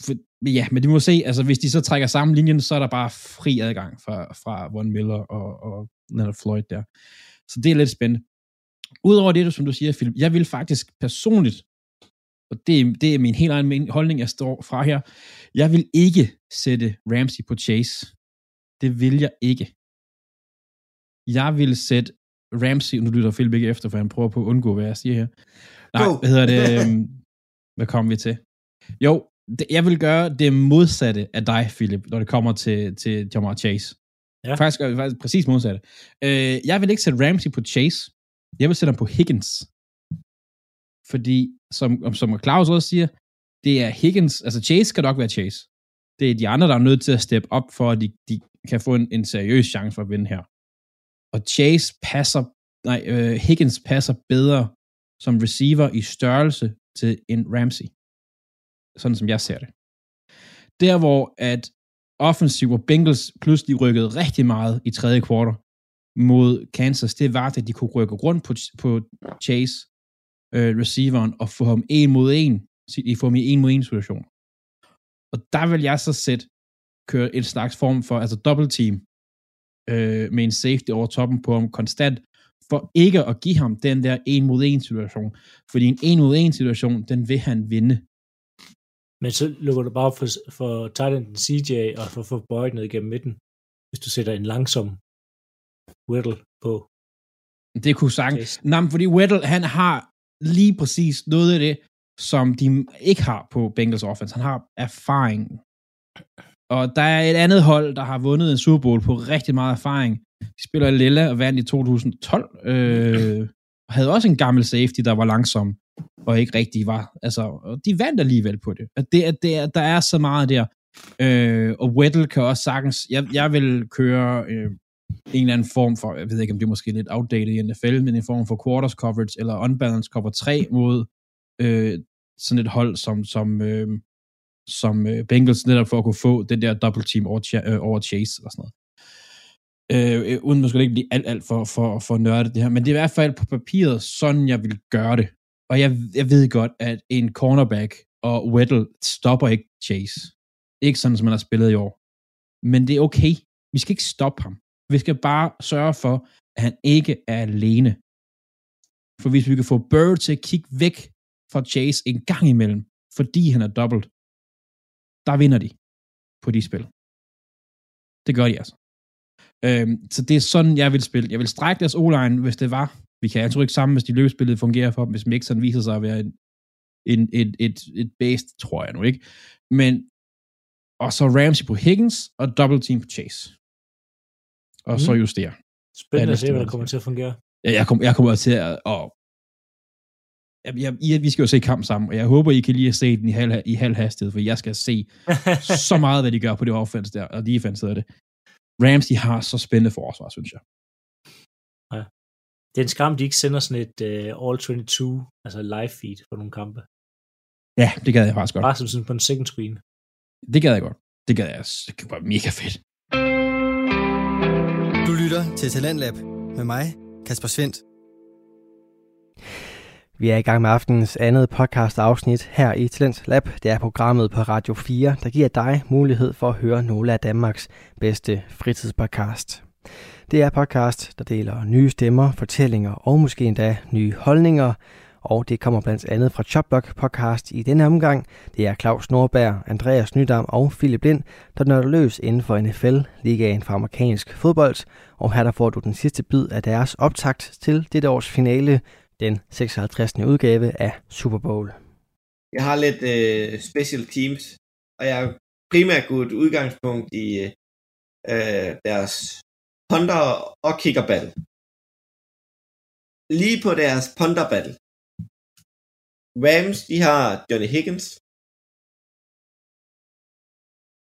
For, ja, men de må se, altså hvis de så trækker sammen linjen, så er der bare fri adgang fra, fra Von Miller og, og Leonard Floyd der. Så det er lidt spændende. Udover det, som du siger, Philip, jeg vil faktisk personligt, og det, det er min helt egen holdning, jeg står fra her, jeg vil ikke sætte Ramsey på Chase. Det vil jeg ikke. Jeg vil sætte Ramsey, nu lytter Philip ikke efter, for han prøver på at undgå, hvad jeg siger her. Nej, Go. hvad hedder det? øhm, hvad kommer vi til? Jo, jeg vil gøre det modsatte af dig, Philip, når det kommer til, til Jamar Chase. Ja. Faktisk, faktisk præcis modsatte. Øh, jeg vil ikke sætte Ramsey på Chase. Jeg vil sætte ham på Higgins. Fordi, som, som Claus også siger, det er Higgins, altså Chase skal nok være Chase. Det er de andre, der er nødt til at steppe op, for at de, de kan få en, en seriøs chance for at vinde her. Og Chase passer, nej, øh, Higgins passer bedre som receiver i størrelse til en Ramsey. Sådan som jeg ser det. Der hvor at offensiv og Bengals pludselig rykkede rigtig meget i tredje kvartal mod Kansas, det var, at de kunne rykke rundt på, på Chase, øh, receiveren, og få ham en mod en, i få ham i en mod en situation. Og der vil jeg så sætte, køre et slags form for, altså double team, øh, med en safety over toppen på ham konstant, for ikke at give ham den der en mod en situation. Fordi en en mod en situation, den vil han vinde. Men så lukker du bare for, for Titan CJ og for, for Boyd ned igennem midten, hvis du sætter en langsom Whittle på. Det kunne sagtens. Chase. Nej, fordi Weddle, han har lige præcis noget af det, som de ikke har på Bengals offense. Han har erfaringen. Og der er et andet hold, der har vundet en Super Bowl på rigtig meget erfaring. De spiller Lilla og vandt i 2012. Øh, og havde også en gammel safety, der var langsom og ikke rigtig var. Altså, og de vandt alligevel på det. At det, at det at der er så meget der. Øh, og Weddle kan også sagtens... Jeg, jeg vil køre øh, en eller anden form for... Jeg ved ikke, om det er måske lidt outdated i NFL, men en form for quarters coverage eller unbalanced cover 3 mod øh, sådan et hold som, som, øh, som øh, Bengals netop for at kunne få den der double team over, øh, over Chase og sådan noget. Øh, øh uden måske ikke blive alt, alt for, for, for nørdet det her, men det er i hvert fald på papiret sådan, jeg vil gøre det. Og jeg, jeg ved godt, at en cornerback og Weddle stopper ikke Chase. Ikke sådan, som man har spillet i år. Men det er okay. Vi skal ikke stoppe ham. Vi skal bare sørge for, at han ikke er alene. For hvis vi kan få Bird til at kigge væk fra Chase en gang imellem, fordi han er dobbelt, der vinder de på de spil. Det gør de altså. Øhm, så det er sådan, jeg vil spille. Jeg vil strække deres o hvis det var, vi kan, tror ikke sammen, hvis de løbespillet fungerer for dem, hvis Mixon viser sig at være en, en, et, et, et base, tror jeg nu ikke. Men, og så Ramsey på Higgins, og double team på Chase. Og mm. så justere. Spændende Ja, at se, det er der kommer til at fungere. Ja, jeg, kom, jeg kommer til at... Og, jeg, jeg, I, vi skal jo se kamp sammen, og jeg håber, I kan lige at se den i halv, i halv hastighed, for jeg skal se (laughs) så meget, hvad de gør på det offense der, og defense af det. Rams, de har så spændende forsvar, synes jeg. Det er en skam, de ikke sender sådan et uh, All 22, altså live feed for nogle kampe. Ja, det gad jeg faktisk godt. Bare som sådan på en second screen. Det gad jeg godt. Det gad jeg. Det kunne være mega fedt. Du lytter til Talentlab med mig, Kasper Svendt. Vi er i gang med aftenens andet podcast afsnit her i Talent Lab. Det er programmet på Radio 4, der giver dig mulighed for at høre nogle af Danmarks bedste fritidspodcast. Det er podcast, der deler nye stemmer, fortællinger og måske endda nye holdninger. Og det kommer blandt andet fra Chopblock podcast i denne omgang. Det er Claus Norberg, Andreas Nydam og Philip Lind, der nørder løs inden for NFL, ligaen for amerikansk fodbold. Og her der får du den sidste bid af deres optakt til dette års finale, den 56. udgave af Super Bowl. Jeg har lidt øh, special teams, og jeg er primært gået udgangspunkt i øh, øh deres punter og kicker battle. Lige på deres punter battle. Rams, de har Johnny Higgins.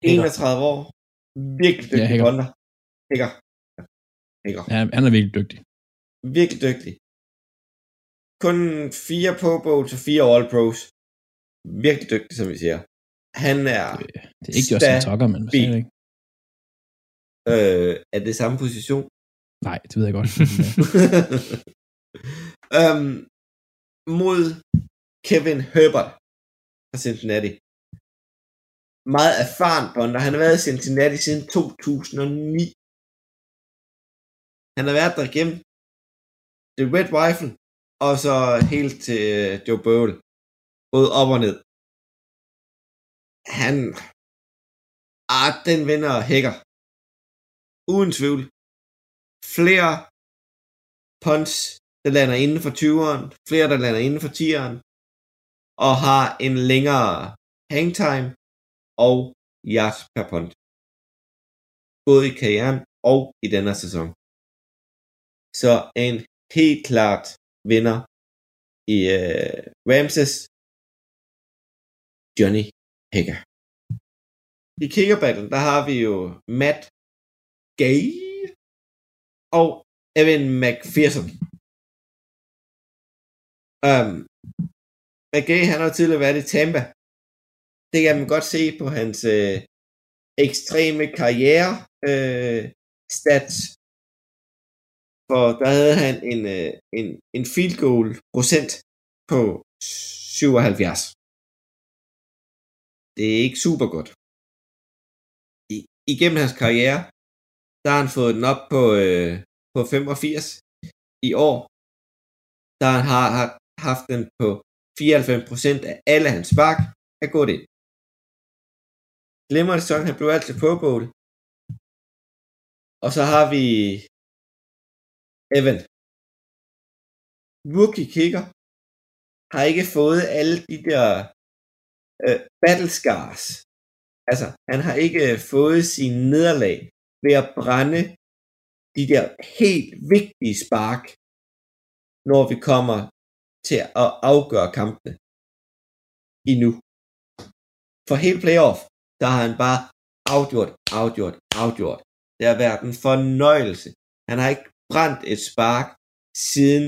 31 år. Virkelig dygtig Ja, Higger. punter. Hicker. Hicker. Ja, han er virkelig dygtig. Virkelig dygtig. Kun fire Pro Bowls og fire All Pros. Virkelig dygtig, som vi siger. Han er Det er ikke Justin Tucker, men Stabil. stadigvæk. Øh, er det samme position. Nej, det ved jeg godt. (laughs) øhm, mod Kevin Herbert fra Cincinnati. Meget erfaren bonder. Han har været i Cincinnati siden 2009. Han har været der igennem The Red Rifle, og så helt til øh, Joe Burrow. Både op og ned. Han... Ah, den vinder hækker. Uden tvivl. Flere punts, der lander inden for 20'eren, flere, der lander inden for 10'eren, og har en længere hangtime og yards per punt. Både i karrieren og i denne sæson. Så en helt klart vinder i øh, Ramses Johnny Hager. I kickerbattlen, der har vi jo Matt Gay og Evan McPherson. Um, McGay, han har tidligere været i Tampa. Det kan man godt se på hans øh, ekstreme karriere øh, stats. For der havde han en, øh, en, en field goal procent på 77. Det er ikke super godt. I, igennem hans karriere, der har han fået den op på, øh, på 85 i år. Der han har, har haft den på 94% af alle hans spark er gået ind. Glemmer det sådan, han blev altid på Bowl. Og så har vi Evan. Rookie kicker har ikke fået alle de der øh, battle scars. Altså, han har ikke øh, fået sin nederlag ved at brænde de der helt vigtige spark, når vi kommer til at afgøre kampene endnu. For hele playoff, der har han bare afgjort, afgjort, afgjort. Det har været en fornøjelse. Han har ikke brændt et spark siden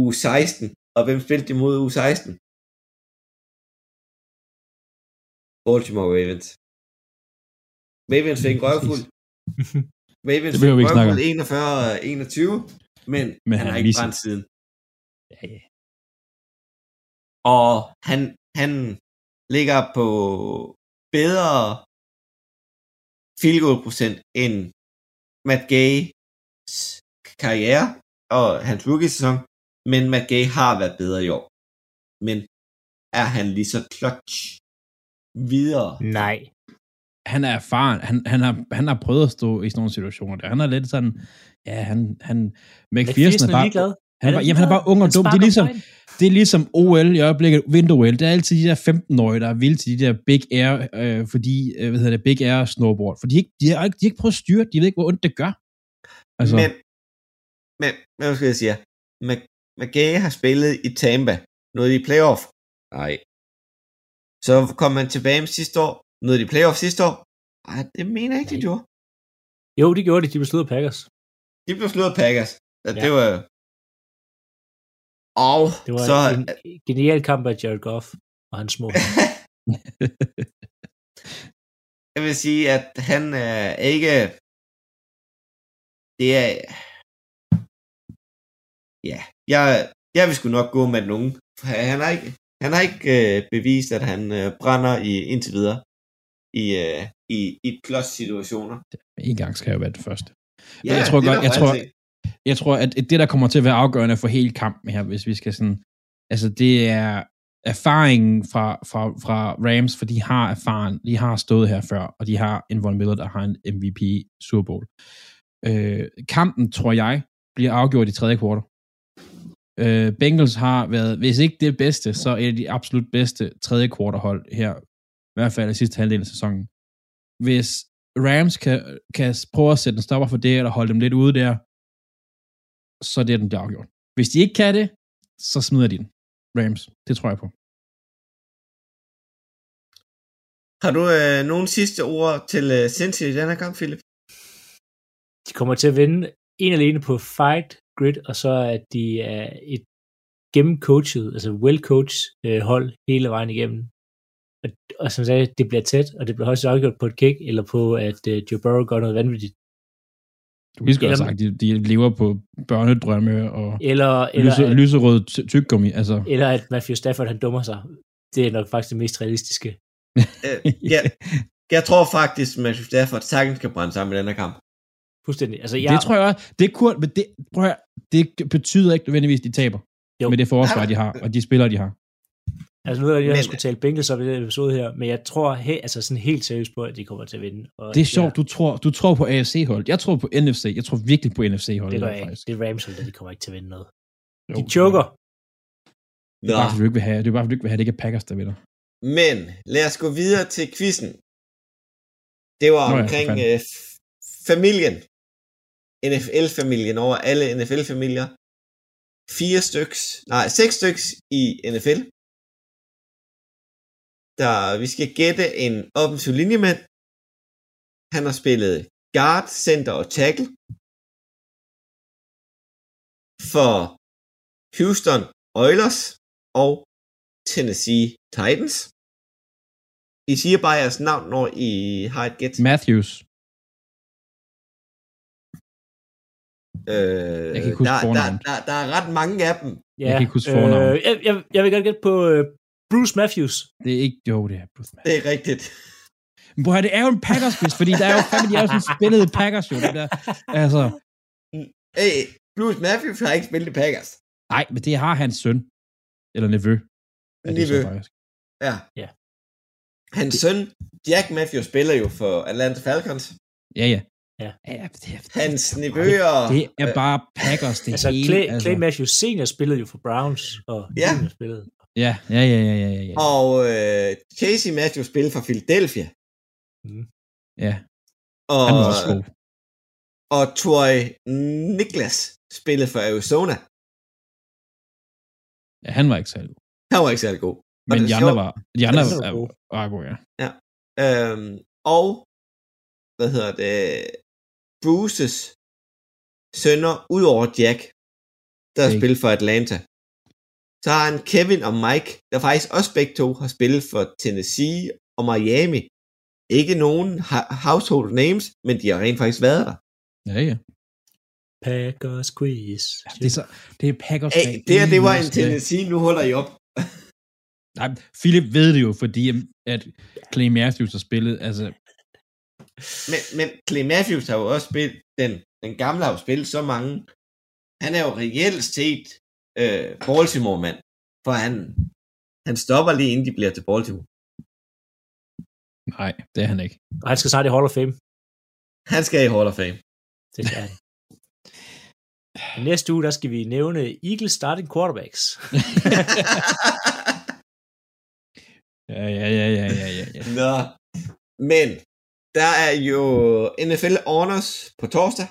uge 16. Og hvem spilte de mod uge 16? Baltimore Ravens. Ravens fik en røvfuld. (laughs) Ravens fik en røvfuld 41-21, men, Men han han har er ikke brændt siden. Ja, ja. Og han, han ligger på bedre field goal procent end Matt Gay's karriere og hans rookie-sæson, men Matt Gay har været bedre i år. Men er han lige så clutch videre? Nej. Han er erfaren. Han, han, har, han har prøvet at stå i sådan nogle situationer der. Han er lidt sådan, ja, han, han McPherson er bare, ligeglad. han er, bare, jamen, han er bare ung og dum. Det er ligesom, det er ligesom OL i øjeblikket, Winter OL. Det er altid de der 15-årige, der er vilde til de der Big Air, øh, fordi, øh, hvad hedder det, Big Air snowboard. For de, ikke, de, har, ikke, de har ikke prøvet at styre, de ved ikke, hvor ondt det gør. Altså. Men, men, hvad skal jeg sige? McGay har spillet i Tampa. Noget i playoff? Nej. Så kom man tilbage med sidste år. Noget i playoff sidste år? Nej, det mener jeg ikke, de gjorde. Jo, de gjorde det. De blev slået Packers. De blev slået Packers. Ja. Det var... Og det var så... en genial kamp af Jared Goff og hans små. (laughs) jeg vil sige, at han er ikke... Det er... Ja, jeg, jeg vil sgu nok gå med nogen. Han har ikke, han har ikke øh, bevist, at han øh, brænder i indtil videre i, øh, i, i plus-situationer. En gang skal jo være det første. Ja, jeg tror godt, jeg tror, jeg tror, at det, der kommer til at være afgørende for hele kampen her, hvis vi skal sådan, altså det er erfaringen fra, fra, fra Rams, for de har erfaren, de har stået her før, og de har en Von Miller, der har en MVP Super Bowl. Øh, kampen, tror jeg, bliver afgjort i tredje kvartal. Øh, Bengals har været, hvis ikke det bedste, så er det de absolut bedste tredje kvartalhold her, i hvert fald i sidste halvdel af sæsonen. Hvis Rams kan, kan prøve at sætte en stopper for det, eller holde dem lidt ude der, så er det den, der afgjort. Hvis de ikke kan det, så smider de den. Rams. Det tror jeg på. Har du øh, nogle sidste ord til øh, Cincy i denne kamp, Philip? De kommer til at vinde en alene på fight, grid, og så at de er et gennemcoachet, altså well-coached øh, hold hele vejen igennem. Og, og som sagde, det bliver tæt, og det bliver højst afgjort på et kick, eller på, at øh, Joe Burrow gør noget vanvittigt. Du kan godt sagt, de, de lever på børnedrømme og eller, eller lyse, at, lyserød tyggegummi. Altså. Eller at Matthew Stafford, han dummer sig. Det er nok faktisk det mest realistiske. (laughs) øh, ja, jeg tror faktisk, at Matthew Stafford sagtens kan brænde sammen i den her kamp. Fuldstændig. Altså, jeg... Det tror jeg også. Det, kunne, men det, prøv at, det betyder ikke nødvendigvis, at de taber. Jo. Med det forsvar, de har, og de spillere, de har. Altså nu er det, jeg skulle tale Bengals op i den episode her, men jeg tror he, altså sådan helt seriøst på, at de kommer til at vinde. Og det er sjovt, du tror, du tror på AFC-hold. Jeg tror på NFC. Jeg tror virkelig på NFC-hold. Det gør jeg ikke. Det er Rams hold, de kommer ikke til at vinde noget. Jo, de choker. Det er bare, fordi du ikke vil have, det er bare, fordi du ikke vil have, det ikke er Packers, der vinder. Men lad os gå videre til quizzen. Det var Nå, omkring ja, øh, familien. NFL-familien over alle NFL-familier. Fire styks, nej, seks styks i NFL der vi skal gætte en offensiv linjemand. Han har spillet guard, center og tackle for Houston Oilers og Tennessee Titans. I siger bare jeres navn, når I har et gæt. Matthews. Øh, jeg kan ikke huske der, der, der, der er ret mange af dem. Ja, jeg kan ikke huske fornavn. Øh, jeg, jeg, jeg vil godt gætte på øh, Bruce Matthews. Det er ikke, jo, det er Bruce Matthews. Det er rigtigt. Men bror, det er jo en packers quiz, fordi der er jo fandme, de er jo sådan spillet Packers jo, det der. Altså. Hey, Bruce Matthews har ikke spillet i Packers. Nej, men det har hans søn. Eller nevø. Nevø. Ja. ja. Hans søn, Jack Matthews, spiller jo for Atlanta Falcons. Ja, ja. Ja. ja det, det, Hans nevøer... Det er bare Packers, det altså, hele. Clay, altså. Clay Matthews senior spillede jo for Browns, og ja. spillede Ja, ja, ja, ja, ja. ja. Og øh, Casey Matthews spillede for Philadelphia. Mm. Ja. Og, Han var også god. Og Troy Niklas spillede for Arizona. Ja, han var ikke særlig god. Han var ikke særlig god. Men de andre var, de andre var, var, var gode, ja. Ja. Øhm, og, hvad hedder det, Bruces sønner, ud over Jack, der spillede for Atlanta. Så har han Kevin og Mike, der faktisk også begge to har spillet for Tennessee og Miami. Ikke nogen household names, men de har rent faktisk været der. Ja, ja. Packers quiz. Ja, det, er så, det er Packers Hey, det her, det var en Tennessee, nu holder I op. (laughs) Nej, Philip ved det jo, fordi at Clay Matthews har spillet, altså... Men, men Clay Matthews har jo også spillet, den, den gamle har jo spillet så mange. Han er jo reelt set øh, Baltimore-mand, for han, han stopper lige inden de bliver til Baltimore. Nej, det er han ikke. Og han skal snart i Hall of Fame. Han skal i Hall of Fame. Det skal han. Næste uge, der skal vi nævne Eagles starting quarterbacks. (laughs) Ja, ja, ja, ja, ja, ja. ja. Nå. Men der er jo NFL Honors på torsdag.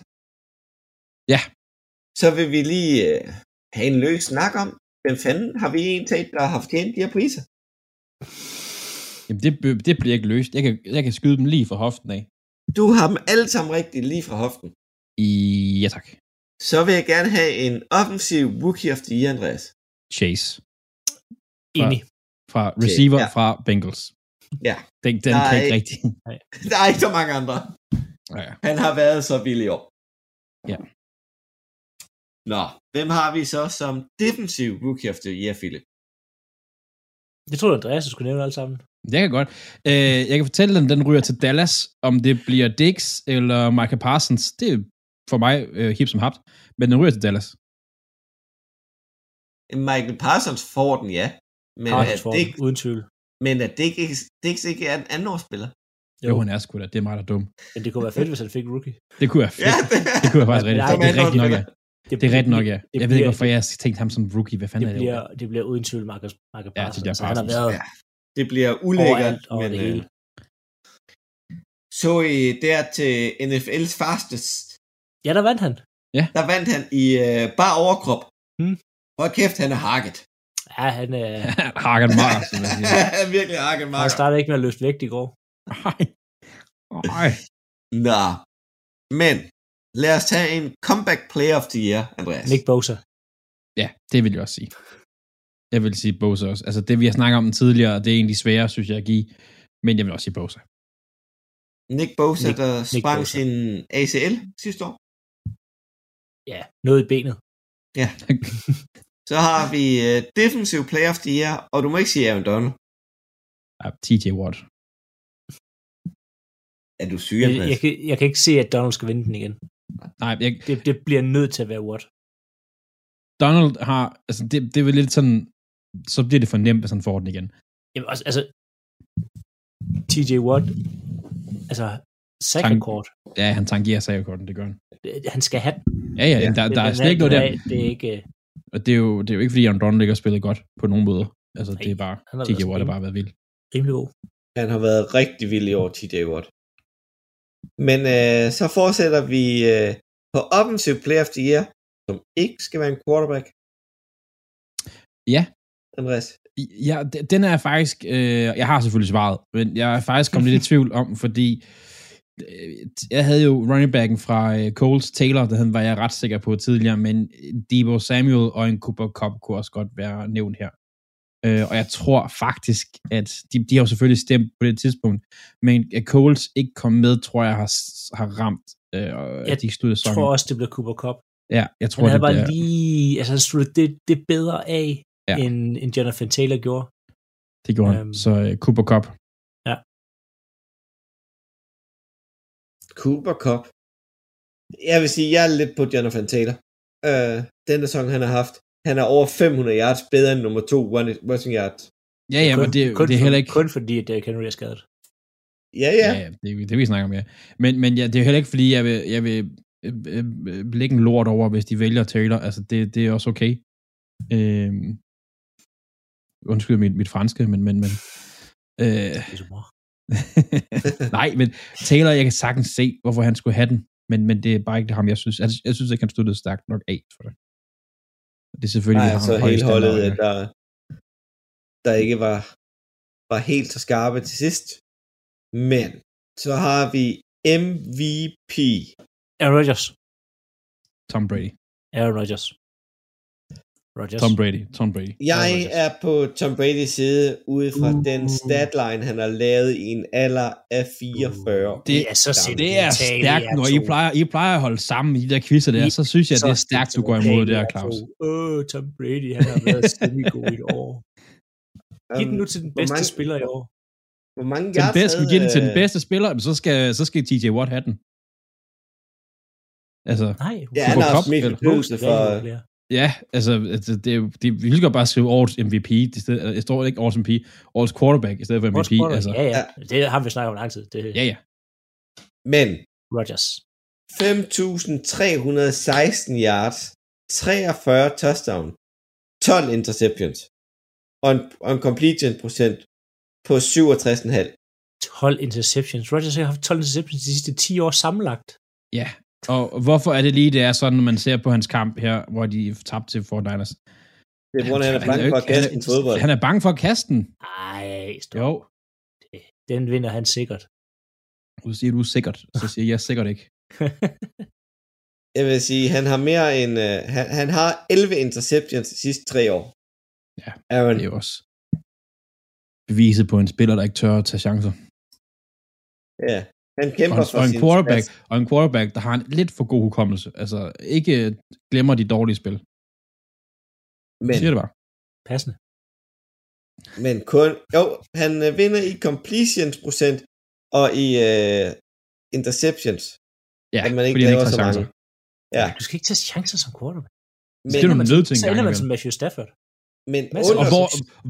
Ja. Så vil vi lige øh, have en løs snak om, hvem fanden har vi en der har fortjent de her priser? Jamen, det, det bliver ikke løst. Jeg kan, jeg kan skyde dem lige fra hoften af. Du har dem alle sammen rigtigt lige fra hoften. I, ja tak. Så vil jeg gerne have en offensiv rookie of the year, Andreas. Chase. Enig. Fra receiver ja. ja. fra Bengals. Ja, Den, den Nej. kan ikke rigtig. der er ikke så mange andre. Ja, ja. Han har været så billig i år. Ja. Nå, hvem har vi så som defensiv rookie of the year, Philip? Det tror jeg, Andreas skulle nævne alle sammen. Det kan godt. Øh, jeg kan fortælle den, den ryger til Dallas. Om det bliver Dix eller Michael Parsons, det er for mig øh, hip som hapt. Men den ryger til Dallas. Michael Parsons får den, ja. Men Parsons at får den, uden tvivl. men at ikke, Dix ikke er en andenårsspiller. Jo, jo han er sgu da. Det er mig, der er dum. Men det kunne være fedt, hvis han fik rookie. Det kunne være fedt. Ja, det, Det kunne jeg faktisk (laughs) Men rigtig. nej, Det er rigtigt nok, ja. Det er rigtigt nok, ja. det Jeg ved ikke, hvorfor jeg tænkte ham som rookie. Hvad fanden Det er det? bliver, det bliver uden tvivl Marcus, Marcus Ja, det Parsons. bliver så han har været Ja, det bliver ulækkert, men det øh, hele. så I der til NFL's fastest, Ja, der vandt han. der vandt han i øh, bare overkrop. Hmm. Hold kæft, han er hakket. Ja, han, øh, (laughs) Hagen Mars, som jeg siger. (laughs) Han er virkelig hakket, han Marker. startede ikke med at løfte vægt i går. Nej. Nej. Nå, men lad os tage en comeback player of the year, Andreas. Nick Bosa. Ja, det vil jeg også sige. Jeg vil sige Bosa også. Altså det, vi har snakket om tidligere, det er en af de svære, synes jeg, at give. Men jeg vil også sige Bosa. Nick Bosa, Nick- der Nick sprang Bosa. sin ACL sidste år. Ja, noget i benet. (laughs) Så har vi uh, defensive player of the year, og du må ikke sige Aaron Donald. Ja, TJ Watt. Er du syg, Jeg, Andreas? jeg, kan- jeg kan ikke se, at Donald skal vinde den igen. Nej, jeg, Det, det bliver nødt til at være Watt. Donald har, altså det, det er vel lidt sådan, så bliver det for nemt, hvis han får den igen. Jamen, også, altså, TJ Watt, altså, sackrecord, Ja, han tangerer sagkorten, det gør han. han skal have den. Ja, ja, Ja, der, der er slet ikke noget der. Det er ikke, Og det er jo, det er jo ikke, fordi Aaron Donald ikke har spillet godt på nogen måder. Altså, Nej, det er bare, TJ været Watt har bare været vild. rimelig god. Han har været rigtig vild i år, TJ Watt. Men øh, så fortsætter vi øh, på offensive player of the year, som ikke skal være en quarterback. Ja. Andreas. Ja, den er faktisk, øh, jeg har selvfølgelig svaret, men jeg er faktisk kommet lidt i tvivl om, fordi øh, jeg havde jo running backen fra øh, Coles Taylor, den var jeg ret sikker på tidligere, men Debo Samuel og en Cooper Cup kunne også godt være nævnt her. Øh, og jeg tror faktisk, at de, de har jo selvfølgelig stemt på det tidspunkt, men at Coles ikke kom med, tror jeg har, har ramt, øh, Jeg at de sluttede Jeg sæsonen. tror også, det bliver Cooper Cup. Ja, jeg tror, Han det bare bliver, lige, altså han sluttede det, det bedre af, Ja. ja. end, end Jonathan Taylor gjorde. det gjorde han. øhm, Så øh, Cooper Cup. Cooper Cup. Jeg vil sige, jeg er lidt på Jonathan Taylor. Øh, den sæson, han har haft. Han er over 500 yards bedre end nummer to rushing yards. Ja, ja, kun, men det, kun, det er heller ikke... Kun fordi, at Derrick Henry er skadet. Ja, ja. Ja, ja det, er- det vi snakker om, ja. Men, men ja, det er heller ikke, fordi jeg vil, jeg vil øh, øh, øh, lægge en lort over, hvis de vælger Taylor. Altså, det, det er også okay. Øhm, undskyld mit, mit franske, men... men, men øh, (laughs) nej, men Taylor, jeg kan sagtens se, hvorfor han skulle have den. Men, men det er bare ikke det ham, jeg synes. Jeg, jeg synes ikke, han stod stærkt nok af for det. Det er selvfølgelig... Nej, vi har så en høj hele holdet, standard, at der, der ikke var, var helt så skarpe til sidst. Men så har vi MVP. Aaron Rodgers. Tom Brady. Aaron Rodgers. Rodgers. Tom Brady. Tom Brady. Jeg Rodgers. er på Tom Brady's side ud fra Uh. den statline, han har lavet i en alder af 44. Det, er så Jamen, det er stærkt, når. I plejer, I plejer at holde sammen i de der quizzer der, I- så synes jeg, Så det er stærkt, du går imod det her, Claus. Åh, Tom Brady, han har været semi-god i et år. Giv den nu til den bedste mange- spiller i år. Hvor mange Den yards bedste, havde, give den til den øh, bedste spiller, men så skal, så skal TJ Watt have den. Altså, Nej, Ja, han har også mest for. Ja, altså, altså det, jo- det, vi vil godt bare skrive årets MVP. Det, stedet, det står ikke årets MVP, årets quarterback i stedet for MVP. Altså, ja, ja, det har vi snakket om lang tid. Det er ja, ja. Men Rodgers. 5.316 yards, 43 touchdown, 12 interceptions og en, og en completion procent på 67,5. 12 interceptions. Rodgers har haft 12 interceptions de sidste 10 år sammenlagt. Ja, og hvorfor er det lige, det er sådan, når man ser på hans kamp her, hvor de tabte til Fort Niners? Det er, hvor han er bange for at kaste han en er- fodbold. Han er bange for at kaste den. Ej, stop. Jo. Den vinder han sikkert. Du siger, du er sikkert. Så siger jeg sikkert ikke. (laughs) Jeg vil sige, han har mere end... Uh, han, han har 11 interceptions de sidste tre år. Ja, Aaron, Det er også beviset på en spiller, der ikke tør at tage chancer. ja. Han Og kæmper en, for og en sin quarterback, plads. og en quarterback, der har en lidt for god hukommelse. Altså, ikke glemmer de dårlige spil. Men, Men, siger det bare. Passende. men kun... Jo, han uh, vinder i completions procent og i uh, interceptions. Ja, at man ikke fordi han ikke så mange. chancer. Ja, Du skal ikke tage chancer som quarterback. Det er du men, nødt til en Så ender man som Matthew Stafford. men under, Og hvor,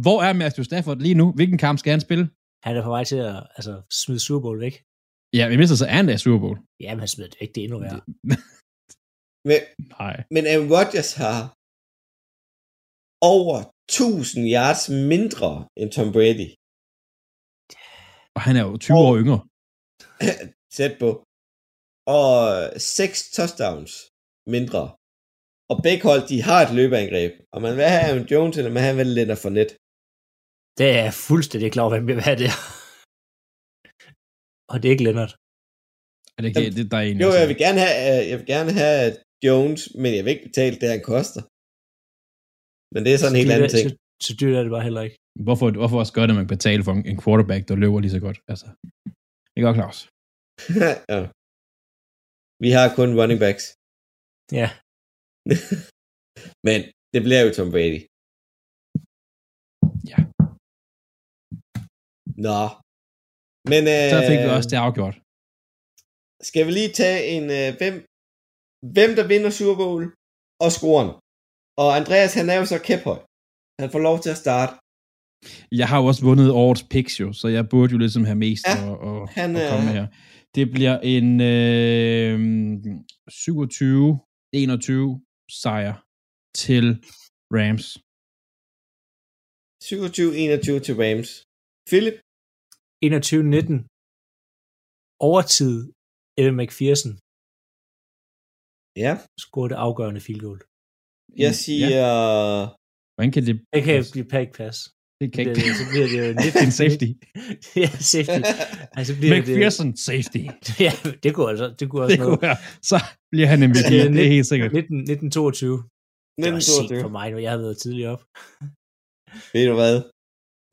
hvor er Matthew Stafford lige nu? Hvilken kamp skal han spille? Han er på vej til at altså, smide Super Bowl væk. Ja, vi mister så er han i Super Bowl. Jamen, han smider det ikke, det er endnu værre. (laughs) men, Nej. men Aaron Rodgers har over 1000 yards mindre end Tom Brady. Og han er jo 20 Og- år yngre. (laughs) Sæt på. Og 6 touchdowns mindre. Og begge hold, de har et løbeangreb. Og man vil have Aaron Jones, eller man vil have Leonard Fournette. Det er jeg fuldstændig klar over, hvem vil være der. Og det er ikke Leonard. Er det ikke det, der er en, Jo, jeg vil gerne have, øh, jeg vil gerne have Jones, men jeg vil ikke betale det, han koster. Men det er sådan en helt Så anden ting. Så, så dyrt er det bare heller ikke. Hvorfor, hvorfor også gør det, at man betaler for en, quarterback, der løber lige så godt? Altså, er godt, Claus. (laughs) ja. Vi har kun running backs. Ja. (laughs) Men det bliver jo Tom Brady. Ja. Nå. Men øh, Så fik vi også det afgjort. skal vi lige tage en, øh, hvem, hvem der vinder Super Bowl og scoren. Og Andreas, han er jo så kæphøj. Han får lov til at starte. Jeg har jo også vundet årets picks jo, så jeg burde jo ligesom have mest Ja, at, at, han, at komme øh, her. Det bliver en øh, 27-21 sejr til Rams. 27-21 til Rams. Philip, 21-19. Overtid. Evan McPherson ja. scorede det afgørende field goal. Jeg siger... Ja. Hvordan kan det... Det kan passe ikke passe. det kan Det, ikke... så bliver det jo (laughs) det er en safety. ja, safety. Altså, bliver det, McPherson, safety. (laughs) ja, det kunne altså, det kunne også Det noget. kunne være. Så bliver han MVP, Det er det er helt sikkert. 19, 1922. Det var sent 1922. for mig, når jeg havde været tidligere op. Ved du hvad?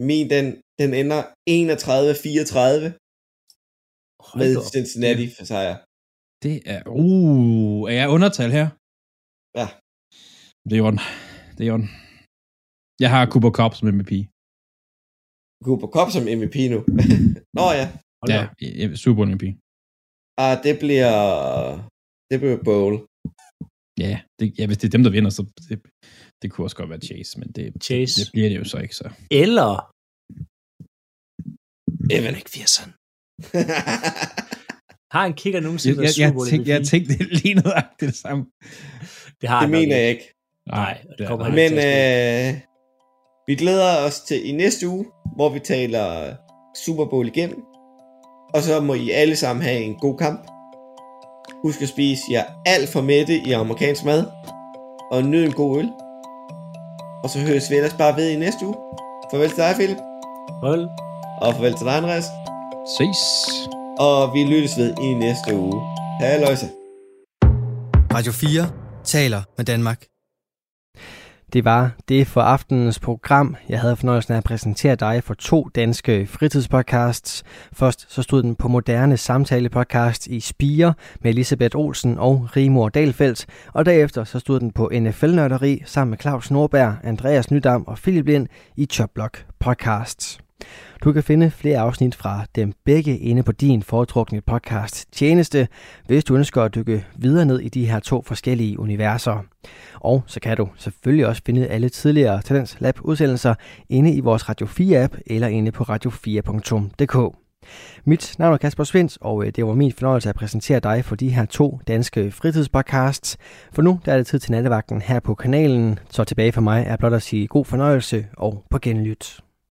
Min, den, den ender 31-34 Hold med op. Cincinnati for sejr. Det er... Uh, er jeg undertal her? Ja. Det er orden. Det er orden. Jeg har Cooper Cup som MVP. Cooper Cup som MVP nu. (laughs) Nå ja. Hold Ja, op. Super MVP. Ah, det bliver... Det bliver Bowl. Ja, det, ja, hvis det er dem, der vinder, så det, det kunne også godt være Chase, men det, Chase. det, det bliver det jo så ikke. Så. Eller Evan. McPherson. (laughs) Har en kigger Jeg, nogensinde jeg, jeg, Bowl tænkte, jeg tænkte det er lige noget det samme. Det har det mener jeg ikke. Nej, det kommer er- han Men ikke. øh, vi glæder os til i næste uge, hvor vi taler Super Bowl igennem. Og så må I alle sammen have en god kamp. Husk at spise jer alt for mætte i amerikansk mad. Og nyd en god øl. Og så høres vi ellers bare ved i næste uge. Farvel til dig, Philip. Hold. Og farvel til dig, Andreas. Ses. Og vi lyttes ved i næste uge. Halløjsa. Radio 4 taler med Danmark. Det var det for aftenens program. Jeg havde fornøjelsen af at præsentere dig for to danske fritidspodcasts. Først så stod den på moderne samtale-podcast i Spire med Elisabeth Olsen og Rimor Dalfeldt, og derefter så stod den på NFL-nørderi sammen med Claus Norberg, Andreas Nydam og Philip Lind i Chopblock Podcasts. Du kan finde flere afsnit fra dem begge inde på din foretrukne podcast tjeneste, hvis du ønsker at dykke videre ned i de her to forskellige universer. Og så kan du selvfølgelig også finde alle tidligere Talents Lab udsendelser inde i vores Radio 4 app eller inde på radio4.dk. Mit navn er Kasper Svens, og øh, det var min fornøjelse at præsentere dig for de her to danske fritidspodcasts. For nu der er det tid til nattevagten her på kanalen, så tilbage for mig er blot at sige god fornøjelse og på genlyt.